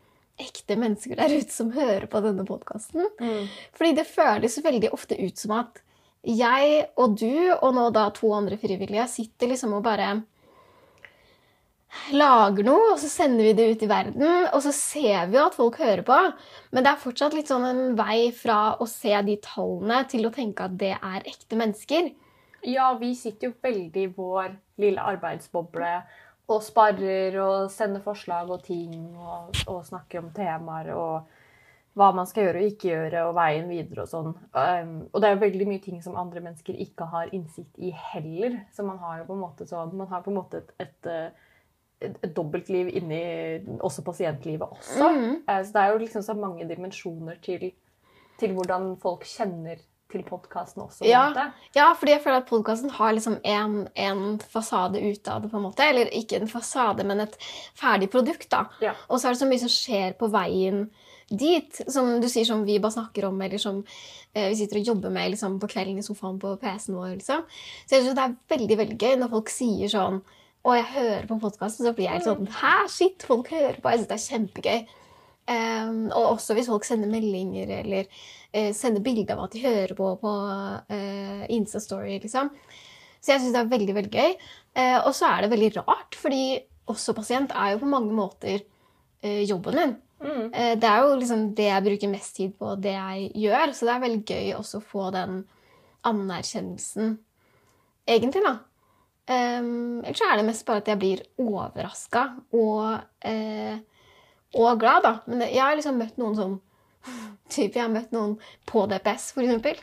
ekte mennesker der ute som hører på denne podkasten. Mm. Fordi det føles veldig ofte ut som at jeg og du, og nå da to andre frivillige, sitter liksom og bare lager noe, og så sender vi det ut i verden, og så ser vi jo at folk hører på. Men det er fortsatt litt sånn en vei fra å se de tallene til å tenke at det er ekte mennesker. Ja, vi sitter jo veldig i vår lille arbeidsboble og sparrer og sender forslag og ting og, og snakker om temaer og hva man skal gjøre og ikke gjøre, og veien videre og sånn. Um, og det er veldig mye ting som andre mennesker ikke har innsikt i heller. Så man har jo på en måte sånn Man har på en måte et, et, eh, et, dobbeltliv inni også pasientlivet også. Mhm. Eh, Så det er jo liksom så mange dimensjoner til, til hvordan folk kjenner til podkasten også. Ja. Ja, fordi jeg føler at podkasten har liksom en, en fasade det på en måte. Eller ikke en fasade, men et ferdig produkt, da. Ja. Og så er det så mye som skjer på veien dit, som du sier som vi bare snakker om, eller som eh, vi sitter og jobber med liksom, på kvelden i sofaen på PC-en vår. Liksom. Så jeg synes det er veldig veldig gøy når folk sier sånn Og jeg hører på podkasten, så blir jeg sånn Hæ, shit, folk hører på! Jeg syns det er kjempegøy. Um, og også hvis folk sender meldinger eller uh, sender bilde av at de hører på på uh, Insta-story, liksom. Så jeg syns det er veldig veldig gøy. Uh, og så er det veldig rart, fordi også pasient er jo på mange måter eh, jobben min. Mm. Eh, det er jo liksom det jeg bruker mest tid på, det jeg gjør. Så det er veldig gøy også å få den anerkjennelsen, egentlig, da. Um, så er det mest bare at jeg blir overraska og, eh, og glad, da. Men det, jeg har liksom møtt noen sånn [LAUGHS] Typ, jeg har møtt noen på DPS, for eksempel.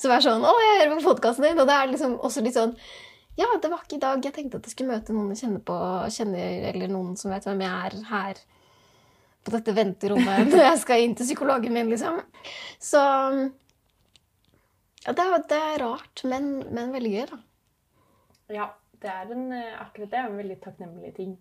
Som er sånn 'Å, jeg hører på podkasten din.' Og det er liksom også litt sånn Ja, det var ikke i dag jeg tenkte at jeg skulle møte noen jeg kjenner på, kjenner, eller noen som vet hvem jeg er her på dette venterommet [LAUGHS] når jeg skal inn til psykologen min, liksom. Så ja, det, er, det er rart, men, men veldig gøy, da. Ja, det er en, eh, akkurat det er en veldig takknemlig ting.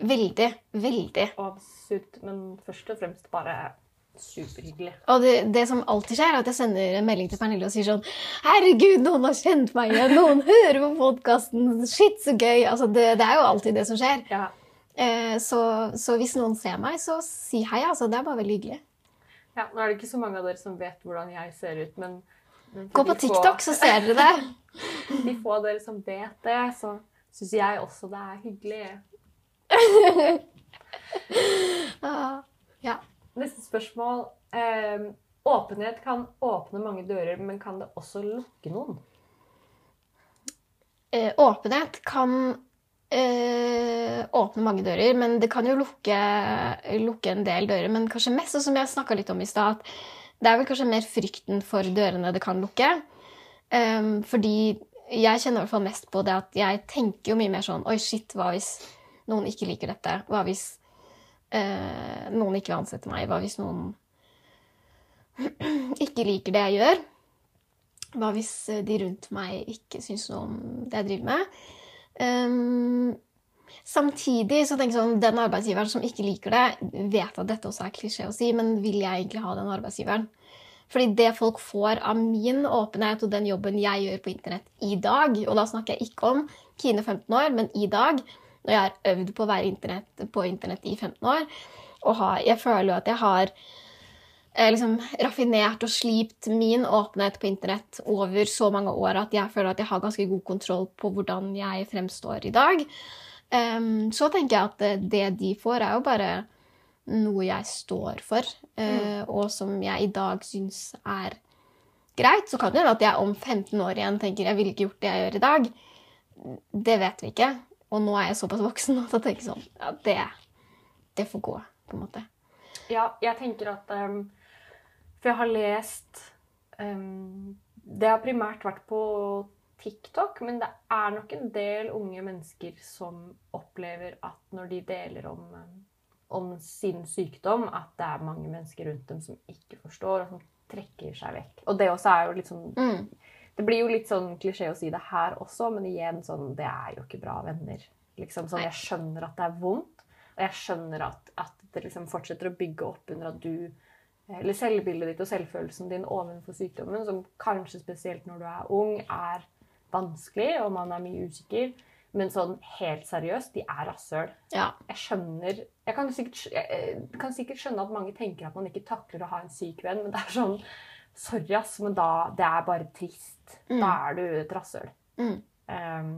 Veldig, veldig. Absolutt. men først og fremst bare superhyggelig. Og det, det som alltid skjer, er at jeg sender en melding til Pernille og sier sånn Herregud, noen har kjent meg igjen! Noen hører på podkasten! Shit, så gøy! Altså, det, det er jo alltid det som skjer. Ja. Eh, så, så hvis noen ser meg, så si hei. Altså, det er bare veldig hyggelig. ja, Nå er det ikke så mange av dere som vet hvordan jeg ser ut, men, Gå på få- TikTok, så ser dere det. [LAUGHS] De få av dere som vet det, så syns jeg også det er hyggelig. [LAUGHS] Ah, ja. Neste spørsmål. Eh, åpenhet kan åpne mange dører, men kan det også lukke noen? eh, åpenhet kan eh, åpne mange dører, men det kan jo lukke, lukke en del dører. Men kanskje mest, som jeg snakka litt om i stad, at det er vel kanskje mer frykten for dørene det kan lukke. Um, fordi jeg kjenner i hvert fall mest på det at jeg tenker jo mye mer sånn Oi, shit, hva hvis noen ikke liker dette? Hva hvis uh, noen ikke vil ansette meg? Hva hvis noen [CLEARS THROAT] ikke liker det jeg gjør? Hva hvis de rundt meg ikke syns noe om det jeg driver med? Um, samtidig så tenker jeg sånn, den arbeidsgiveren som ikke liker det, vet at dette også er klisjé å si, men vil jeg egentlig ha den arbeidsgiveren? Fordi det folk får av min åpenhet og den jobben jeg gjør på internett i dag, og da snakker jeg ikke om Kine 15 år, men i dag, når jeg har øvd på å være internett, på internett i 15 år, og har, jeg føler jo at jeg har eh, liksom raffinert og slipt min åpenhet på internett over så mange år at jeg føler at jeg har ganske god kontroll på hvordan jeg fremstår i dag. Um, så tenker jeg at det de får, er jo bare noe jeg står for, mm. og som jeg i dag syns er greit. Så kan det hende at jeg om 15 år igjen tenker jeg ville ikke gjort det jeg gjør i dag. Det vet vi ikke. Og nå er jeg såpass voksen at jeg tenker sånn Ja, det, det får gå, på en måte. Ja, jeg tenker at um, For jeg har lest um, Det har primært vært på TikTok, men det er nok en del unge mennesker som opplever at når de deler om um, om sin sykdom at det er mange mennesker rundt dem som ikke forstår, og som trekker seg vekk. Og det også er jo litt sånn mm. Det blir jo litt sånn klisjé å si det her også, men igjen sånn Det er jo ikke bra venner. Liksom sånn, Jeg skjønner at det er vondt, og jeg skjønner at, at det liksom fortsetter å bygge opp under at du Eller selvbildet ditt og selvfølelsen din overfor sykdommen, som kanskje spesielt når du er ung, er vanskelig, og man er mye usikker. Men sånn helt seriøst, de er rasshøl. Ja. Jeg skjønner jeg kan, sikkert, jeg kan, sikkert, skjønne at mange tenker at man ikke takler å ha en syk venn, men det er sånn Sorry, ass, men da Det er bare trist. Mm. Da er du et rasshøl. Mm. Um,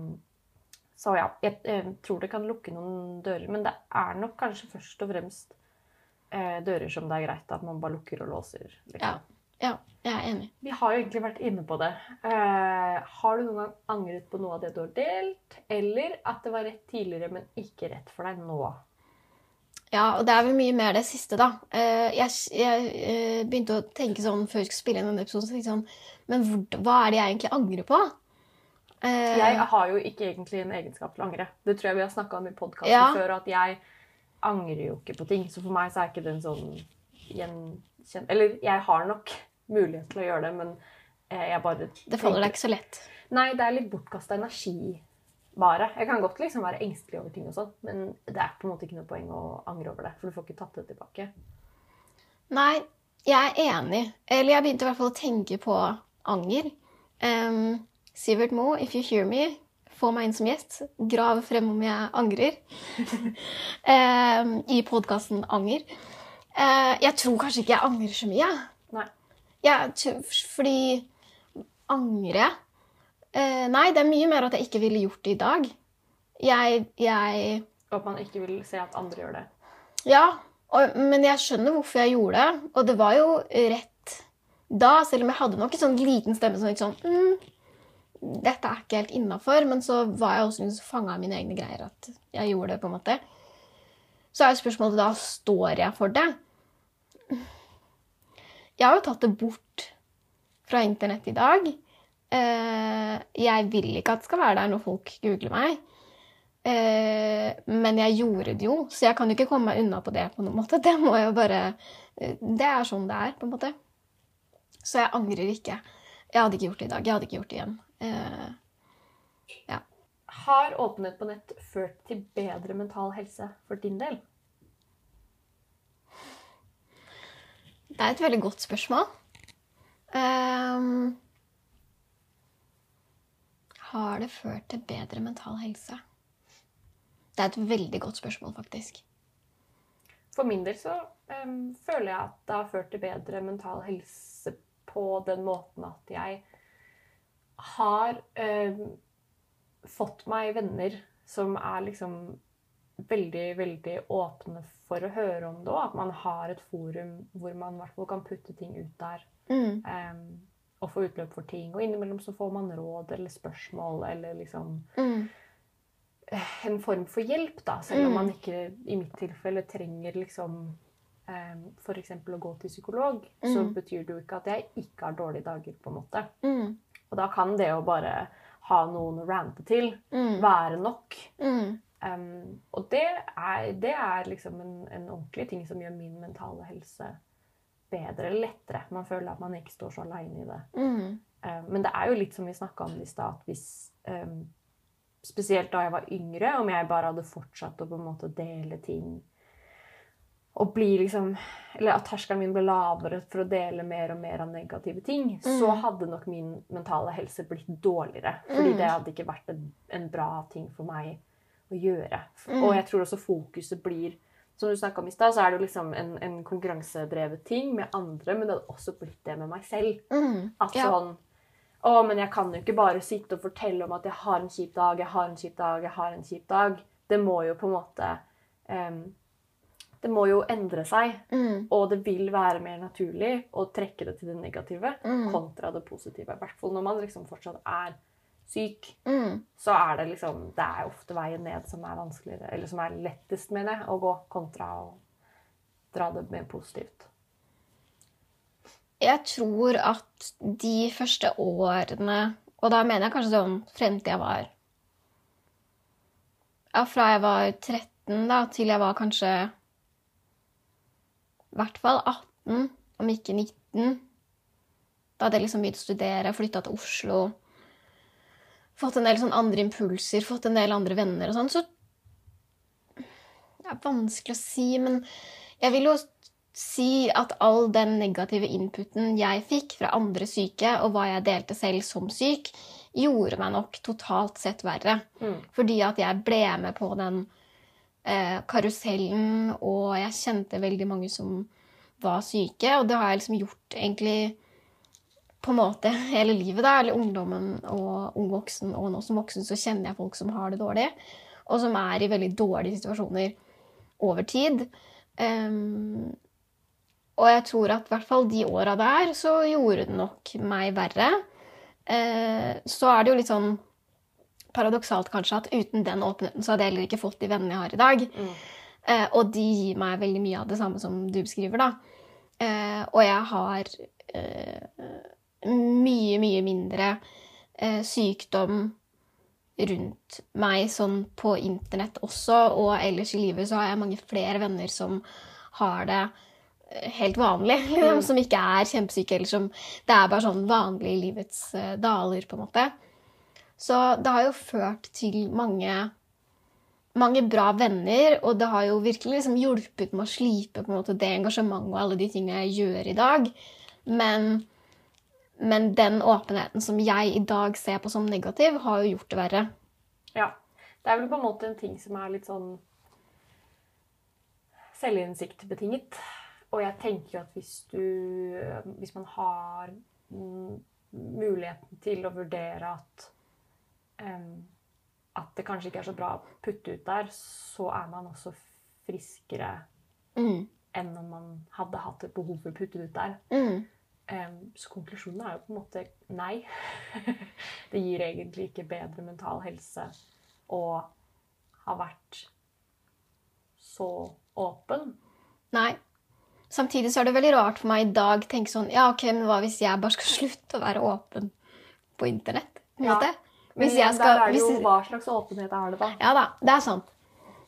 så ja, jeg, jeg, tror det kan lukke noen dører, men det er nok kanskje først og fremst eh, dører som det er greit at man bare lukker og låser. Liksom. Ja. Ja, jeg er enig. Vi har jo egentlig vært inne på det. Uh, har du noen gang angret på noe av det du har delt, eller at det var rett tidligere, men ikke rett for deg nå? Ja, og det er vel mye mer det siste, da. Uh, jeg, jeg uh, begynte å tenke sånn før vi skulle spille inn denne episoden, så sånn, men hvor, hva er det jeg egentlig angrer på? jeg har jo ikke egentlig en egenskap til å angre. Det tror jeg vi har snakka om i podkasten ja. før, at jeg angrer jo ikke på ting. Så for meg så er ikke en sånn gjenkjent Eller jeg har nok mulighet til å gjøre det, men eh, jeg bare Det faller deg ikke så lett? Nei, det er litt bortkasta energi, bare. Jeg kan godt liksom være engstelig over ting og sånn, men det er på en måte ikke noe poeng å angre over det, for du får ikke tatt det tilbake. Nei, jeg er enig. Eller jeg begynte i hvert fall å tenke på anger. Um, Sivert Moe, if you hear me, få meg inn som gjest. Grav frem om jeg angrer. [LAUGHS] um, I podkasten Anger. Uh, jeg tror kanskje ikke jeg angrer så mye. Ja, fordi Angre eh, Nei, det er mye mer at jeg ikke ville gjort det i dag. Jeg, jeg Og at man ikke vil se at andre gjør det. Ja, og, men jeg skjønner hvorfor jeg gjorde det. Og det var jo rett da, selv om jeg hadde nok en sånn liten stemme som gikk sånn mm, Dette er ikke helt innafor. Men så var jeg også fanga av mine egne greier at jeg gjorde det. på en måte. Så er jo spørsmålet da står jeg for det. Jeg har jo tatt det bort fra internett i dag. Eh, jeg vil ikke at det skal være der når folk googler meg. Eh, men jeg gjorde det jo, så jeg kan jo ikke komme meg unna på det. på noen måte. [LAUGHS] Det må jeg jo bare eh, Det er sånn det er, på en måte. Så jeg angrer ikke. Jeg hadde ikke gjort det i dag. Jeg hadde ikke gjort det igjen. Ja. Har åpenhet på nett ført til bedre mental helse for din del? Det er et veldig godt spørsmål. Um, har det ført til bedre mental helse? Det er et veldig godt spørsmål, faktisk. For min del så um, føler jeg at det har ført til bedre mental helse på den måten at jeg har um, fått meg venner som er liksom veldig, veldig åpne for å høre om det òg. At man har et forum hvor man i hvert fall kan putte ting ut der. Mm. Um, og få utløp for ting. Og innimellom så får man råd eller spørsmål eller liksom Mm. eh, en form for hjelp, da. Selv om Mm. man ikke i mitt tilfelle trenger liksom eh, F.eks. å gå til psykolog, så Mm. betyr det jo ikke at jeg ikke har dårlige dager, på en måte. Mm. Og da kan det å bare ha noen å rante til Mm. være nok. Mm. Um, og det er, det er liksom en, en ordentlig ting som gjør min mentale helse bedre eller lettere. Man føler at man ikke står så aleine i det. Mm. Um, men det er jo litt som vi snakka om i stad, at hvis um, Spesielt da jeg var yngre, om jeg bare hadde fortsatt å på en måte dele ting og bli liksom Eller at terskelen min ble lavere for å dele mer og mer av negative ting, så Mm. hadde nok min mentale helse blitt dårligere. Fordi Mm. det hadde ikke vært en, en bra ting for meg å gjøre. Mm. Og jeg tror også fokuset blir Som du snakka om i stad, så er det jo liksom en, en konkurransedrevet ting med andre, men det hadde også blitt det med meg selv. Mm. At Ja. sånn Å, men jeg kan jo ikke bare sitte og fortelle om at jeg har en kjip dag, jeg har en kjip dag, jeg har en kjip dag. Det må jo på en måte um, Det må jo endre seg. Mm. Og det vil være mer naturlig å trekke det til det negative Mm. kontra det positive. I hvert fall når man liksom fortsatt er syk. Mm. Så er det liksom Det er ofte veien ned som er vanskeligere, eller som er lettest, mener jeg, å gå, kontra å dra det mer positivt. Jeg tror at de første årene Og da mener jeg kanskje sånn frem til jeg var Ja, fra jeg var 13 da, til jeg var kanskje i hvert fall 18, om ikke 19. Da hadde jeg liksom begynt å studere, flytta til Oslo. Fått en del sånn andre impulser, fått en del andre venner og sånn. Så det er vanskelig å si, men jeg vil jo si at all den negative inputen jeg fikk fra andre syke, og hva jeg delte selv som syk, gjorde meg nok totalt sett verre. Mm. Fordi at jeg ble med på den eh, karusellen, og jeg kjente veldig mange som var syke. Og det har jeg liksom gjort egentlig på en måte hele livet, da. Eller ungdommen og ung voksen, og nå som voksen så kjenner jeg folk som har det dårlig, og som er i veldig dårlige situasjoner over tid. Um, og jeg tror at i hvert fall de åra der så gjorde det nok meg verre. Uh, så er det jo litt sånn paradoksalt kanskje at uten den åpenheten så hadde jeg heller ikke fått de vennene jeg har i dag. Mm. Uh, og de gir meg veldig mye av det samme som du beskriver, da. Uh, og jeg har mye, mye mindre eh, sykdom rundt meg sånn på internett også, og ellers i livet så har jeg mange flere venner som har det eh, helt vanlig, [LAUGHS] liksom, Mm. som ikke er kjempesyke, eller som Det er bare sånn vanlig i livets eh, daler, på en måte. Så det har jo ført til mange mange bra venner, og det har jo virkelig liksom hjulpet med å slipe på en måte det engasjementet og alle de tingene jeg gjør i dag. Men, men den åpenheten som jeg i dag ser på som negativ, har jo gjort det verre. Ja. Det er vel på en måte en ting som er litt sånn selvinnsiktbetinget. Og jeg tenker jo at hvis du Hvis man har mm, muligheten til å vurdere at um, at det kanskje ikke er så bra å putte ut der, så er man også friskere Mm. enn om man hadde hatt et behov for å putte det ut der. Mm. Så konklusjonen er jo på en måte nei. [LAUGHS] det gir egentlig ikke bedre mental helse å ha vært så åpen. Nei. Samtidig så er det veldig rart for meg i dag å tenke sånn Ja, ok, men hva hvis jeg bare skal [LAUGHS] slutte å være åpen på internett? På Ja. måte? Men Hvis jeg skal der er det jo hvis- hva slags åpenhet er det, da? Ja da, det er sant.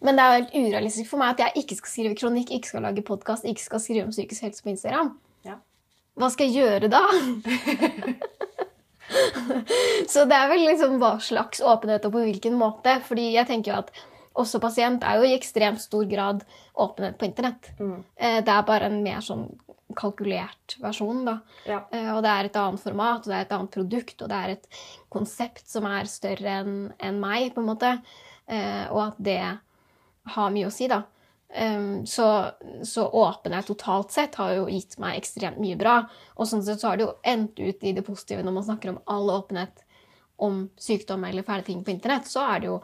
Men det er jo helt urealistisk for meg at jeg ikke skal skrive kronikk, ikke skal lage podkast, ikke skal skrive om psykisk helse på Instagram. Hva skal jeg gjøre da? Så det er vel liksom hva slags åpenhet og på hvilken måte. Fordi jeg tenker jo at også pasient er jo i ekstremt stor grad åpenhet på internett. Mm. Eh, Det er bare en mer sånn kalkulert versjon, da. Ja. Eh, Og det er et annet format, og det er et annet produkt, og det er et konsept som er større enn en meg, på en måte. Eh, Og at det har mye å si, da. Så, så åpenhet totalt sett har jo gitt meg ekstremt mye bra. Og sånn sett så har det jo endt ut i det positive når man snakker om all åpenhet om sykdom eller fæle ting på internett, så er det jo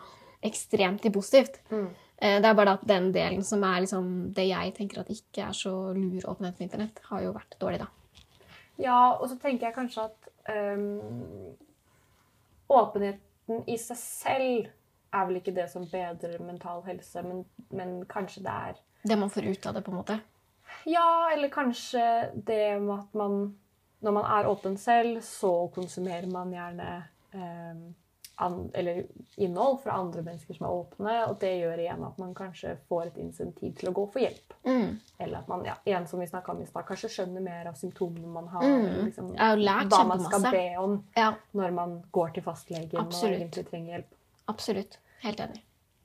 ekstremt positivt. Mm. Eh, Det er bare at den delen som er liksom det jeg tenker at ikke er så lur åpenhet på internett, har jo vært dårlig, da. Ja, og så tenker jeg kanskje at um, åpenheten i seg selv er vel ikke det som bedrer mental helse, men, men kanskje det er Det man får ut av det, på en måte. Ja, eller kanskje det med at man Når man er åpen selv, så konsumerer man gjerne eh, an, eller innhold fra andre mennesker som er åpne, og det gjør igjen at man kanskje får et insentiv til å gå for hjelp. Mm. Eller at man ja, igjen som vi snakket om i stad, kanskje skjønner mer av symptomene man har. Mm. Liksom, har hva man skal masse. be om Ja, når man går til fastlegen og egentlig trenger hjelp. absolutt. Helt enig.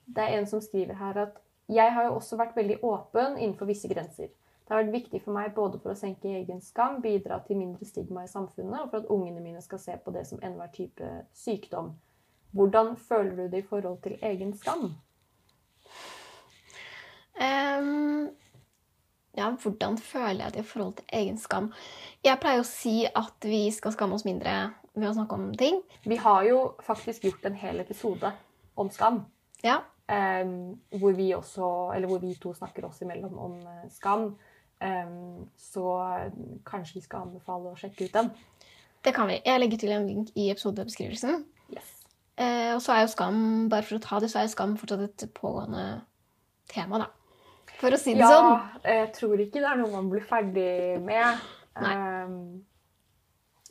Det er en som skriver her at jeg har jo også vært veldig åpen innenfor visse grenser. Det har vært viktig for meg både for å senke egen skam, bidra til mindre stigma i samfunnet, og for at ungene mine skal se på det som enhver type sykdom. Hvordan føler du det i forhold til egen skam? Um, ja, hvordan føler jeg det i forhold til egen skam? Jeg pleier å si at vi skal skamme oss mindre ved å snakke om ting. Vi har jo faktisk gjort en hel episode om skam. Ja, Um, hvor vi også, eller hvor vi to snakker oss imellom om eh, skam. Um, så kanskje vi skal anbefale å sjekke ut den. det kan vi. Jeg legger til en link i episodebeskrivelsen. Yes. Uh, og så er jo skam, bare for å ta det, så er jo skam fortsatt et pågående tema, da. For å si det Ja, sånn. jeg tror ikke det er noe man blir ferdig med. Nei. Em,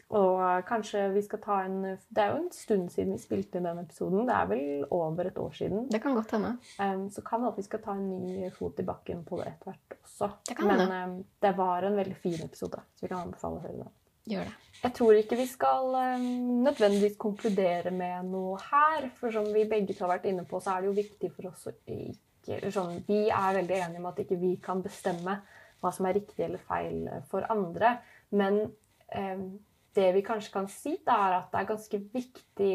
og kanskje vi skal ta en Det er jo en stund siden vi spilte inn den episoden. Det er vel over et år siden. Det kan godt hende. Um, så kan det at vi skal ta en ny fot i bakken på det etter hvert også. Det kan Men hende. em, det var en veldig fin episode, så vi kan anbefale å høre den. Gjør det. Jeg tror ikke vi skal um, nødvendigvis konkludere med noe her. For som vi begge to har vært inne på, så er det jo viktig for oss å ikke sånn, Vi er veldig enige om at ikke vi kan bestemme hva som er riktig eller feil for andre. Men eh, det vi kanskje kan si, da, er at det er ganske viktig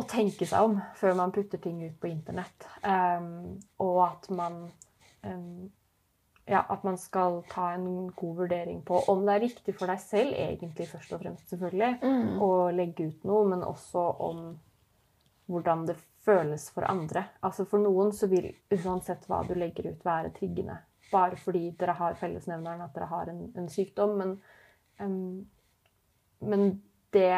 å tenke seg om før man putter ting ut på internett. Um, og at man um, ja, at man skal ta en god vurdering på om det er riktig for deg selv, egentlig først og fremst, selvfølgelig, Mm. å legge ut noe, men også om hvordan det føles for andre. Altså For noen så vil uansett hva du legger ut, være triggende. Bare fordi dere har fellesnevneren at dere har en, en sykdom. Men, em, men, det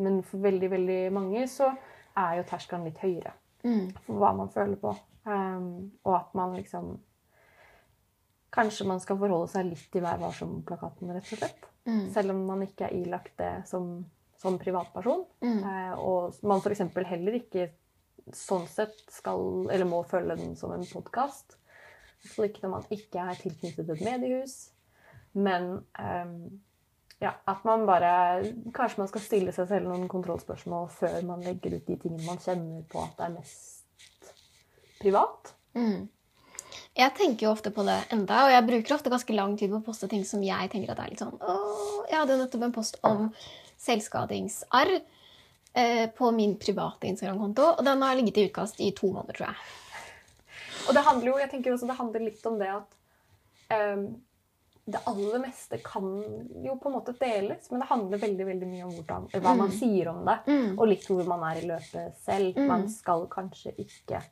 men for veldig, veldig mange så er jo terskelen litt høyere Mm. for hva man føler på. Um, og at man liksom Kanskje man skal forholde seg litt til Vær varsom-plakaten, rett og slett. Mm. Selv om man ikke er ilagt det som, som privatperson. Mm. Uh, og man f.eks. heller ikke sånn sett skal, eller må følge den som en podkast. Så ikke når man ikke er tilknyttet et mediehus. Men em, ja, at man bare Kanskje man skal stille seg selv noen kontrollspørsmål før man legger ut de tingene man kjenner på at det er mest privat. Mm. Jeg tenker jo ofte på det enda, og jeg bruker ofte ganske lang tid på å poste ting som jeg tenker at er litt sånn Åh, Jeg hadde nettopp en post om selvskadingsarr eh, på min private Instagram-konto, og den har ligget i utkast i to måneder, tror jeg. Og det handler jo, jeg tenker også det handler litt om det at em, det aller meste kan jo på en måte deles, men det handler veldig veldig mye om hvordan, hva man Mm. sier om det. Mm. Og litt hvor man er i løpet selv. Mm. Man skal kanskje ikke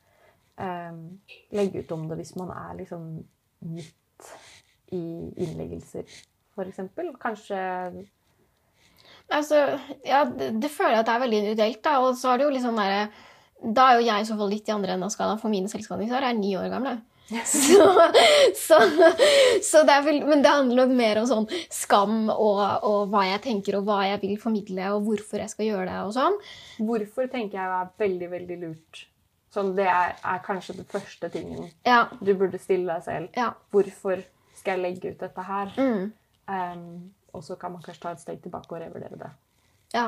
um, legge ut om det hvis man er liksom midt i innleggelser, f.eks. Kanskje Altså, ja, det, det føler jeg at det er veldig individuelt, da, og så er det jo litt sånn derre Da er jo jeg i så fall litt i andre enden av skalaen, for mine selvskadingsarr er ni år gamle. [LAUGHS] Så, så, så det vel, men det handler nok mer om sånn skam og, og hva jeg tenker og hva jeg vil formidle, og hvorfor jeg skal gjøre det. og sånn. Hvorfor tenker jeg er veldig, veldig lurt. Sånn, det er, er kanskje den første tingen Ja, du burde stille deg selv. ja. Hvorfor skal jeg legge ut dette her? Mm, Um, og så kan man kanskje ta et steg tilbake og revurdere det. ja.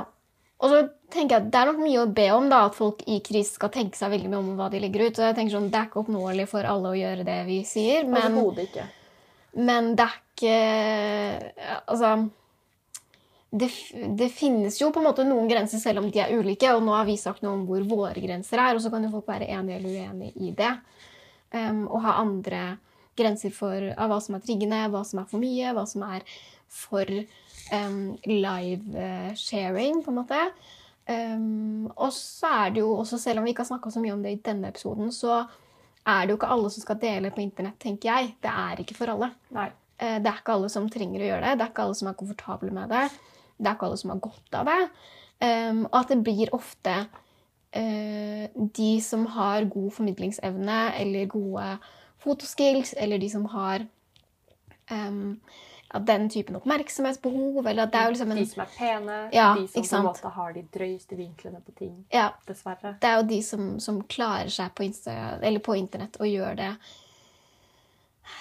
Og så tenker jeg at Det er nok mye å be om da, at folk i krise skal tenke seg veldig mye om hva de legger ut. Så jeg tenker sånn, Det er ikke oppnåelig for alle å gjøre det vi sier, men, ikke. men det er ikke Altså det, det finnes jo på en måte noen grenser, selv om de er ulike. Og nå har vi sagt noe om hvor våre grenser er, og så kan jo folk være enige eller uenige i det. Um, og ha andre grenser for av hva som er triggende, hva som er for mye, hva som er for um, live eh, sharing, på en måte. Um, og så er det jo også, selv om vi ikke har snakka så mye om det i denne episoden, så er det jo ikke alle som skal dele på internett, tenker jeg. Det er ikke for alle. Nei. Eh, det er ikke alle som trenger å gjøre det. Det er ikke alle som er komfortable med det. Det er ikke alle som har godt av det. Um, og at det blir ofte uh, de som har god formidlingsevne eller gode fotoskills, eller de som har um, ja, den typen oppmerksomhetsbehov. Eller at det er jo liksom en, De som er pene, Ja, de som på en måte har de drøyeste vinklene på ting. ja, Dessverre. det er jo de som, som klarer seg på, på internett og gjør det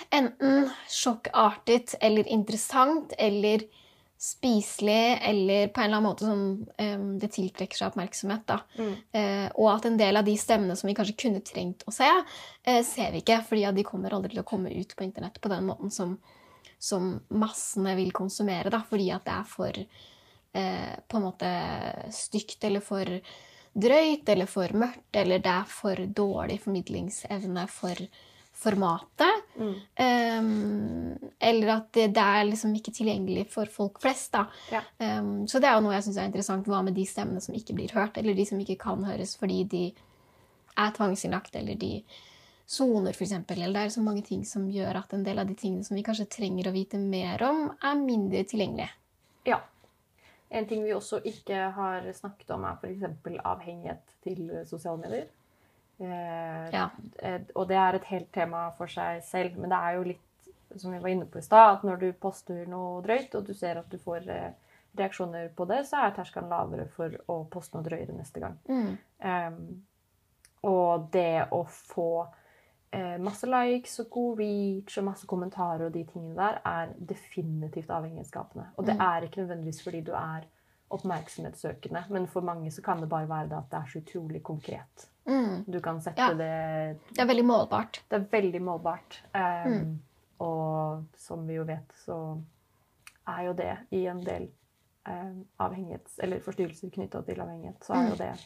enten sjokkartet eller interessant eller spiselig eller på en eller annen måte som um, det tiltrekker seg oppmerksomhet. Mm. Uh, og at en del av de stemmene som vi kanskje kunne trengt å se, uh, ser vi ikke, fordi de kommer aldri til å komme ut på internett på den måten som, som massene vil konsumere, da, fordi at det er for eh, på en måte stygt eller for drøyt eller for mørkt, eller det er for dårlig formidlingsevne for formatet. Mm. Um, eller at det, det er liksom ikke tilgjengelig for folk flest. Da. Ja. Um, så det er jo noe jeg syns er interessant. Hva med de stemmene som ikke blir hørt, eller de som ikke kan høres fordi de er tvangsinnlagt, eller de soner, f.eks. Eller det er så mange ting som gjør at en del av de tingene som vi kanskje trenger å vite mer om, er mindre tilgjengelige. Ja. En ting vi også ikke har snakket om, er f.eks. avhengighet til sosiale medier. Eh, Ja. eh, og det er et helt tema for seg selv, men det er jo litt som vi var inne på i stad, at når du poster noe drøyt, og du ser at du får eh, reaksjoner på det, så er terskelen lavere for å poste noe drøyere neste gang. Mm. Um, og det å få masse likes og god reach og masse kommentarer og de tingene der, er definitivt avhengighetsskapende. Og det Mm. er ikke nødvendigvis fordi du er oppmerksomhetssøkende, men for mange så kan det bare være det at det er så utrolig konkret. Mm. Du kan sette Ja. det Det er veldig målbart. Det er veldig målbart. Um, Mm. Og som vi jo vet, så er jo det i en del um, avhengighets... Eller forstyrrelser knytta til avhengighet, så er jo Mm. det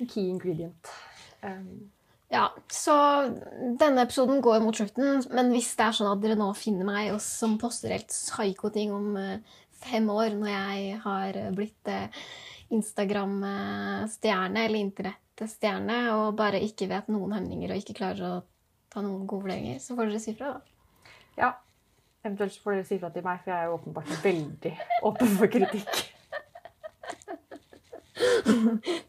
en key ingredient. Um, Ja, så denne episoden går mot slutten, men hvis det er sånn at dere nå finner meg og som poster helt psyko-ting om eh, fem år, når jeg har blitt eh, Instagram-stjerne eller Internett-stjerne, og bare ikke vet noen hemninger og ikke klarer å ta noen gode vurderinger, så får dere si fra, da. ja. Eventuelt får dere si fra til meg, for jeg er jo åpenbart veldig åpen for kritikk.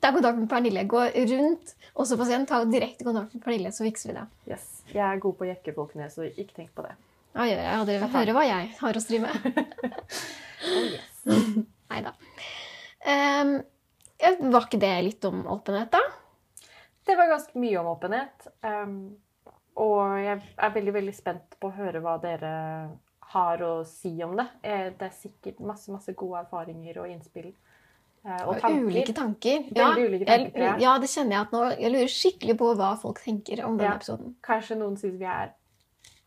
Ta kontakt med Pernille. Gå rundt, også pasient, ta direkte kontakt med Pernille, så fikser vi det. Yes. Jeg er god på å jekke folk ned, så ikke tenk på det. Ja, jeg. Ja, dere vil høre hva jeg har å stri med. [LAUGHS] [LAUGHS] Oh, yes. Nei da. Um, var ikke det litt om åpenhet, da? Det var ganske mye om åpenhet. Um, og jeg er veldig veldig spent på å høre hva dere har å si om det. Eh, Det er sikkert masse masse gode erfaringer og innspill. Eh, Og tanker. Ulike tanker. Ja, ulike tanker, jeg, ja, det kjenner jeg at nå Jeg lurer skikkelig på hva folk tenker om denne Ja. episoden. Kanskje noen syns vi er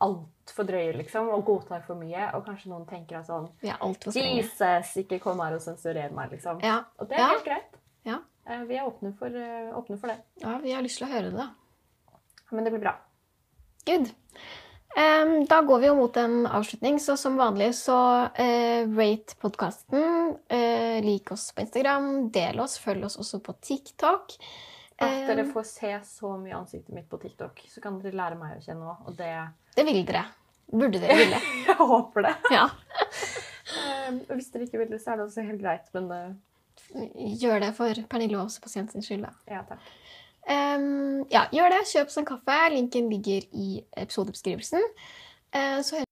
altfor drøye, liksom, og godtar for mye. Og kanskje noen tenker at sånn er strenge. Jesus, ikke kom her og sensurer meg, liksom. Ja. Og det er Ja. helt greit. Ja. Eh, Vi er åpne for, eh, åpne for det. ja, vi har lyst til å høre det, da. Men det blir bra. Good. Da går vi jo mot en avslutning, så som vanlig så eh, rate podkasten. Eh, lik oss på Instagram, del oss, følg oss også på TikTok. At dere får se så mye ansiktet mitt på TikTok, så kan dere lære meg å kjenne òg. Og det det vil dere. Burde dere ville. [LAUGHS] Jeg håper det. Ja. Hvis dere ikke vil det, så er det også helt greit. Men eh, Gjør det for Pernille og også pasientens skyld, da. ja, takk. Em, ja, gjør det. Kjøp oss en kaffe. Linken ligger i episodebeskrivelsen. Uh, så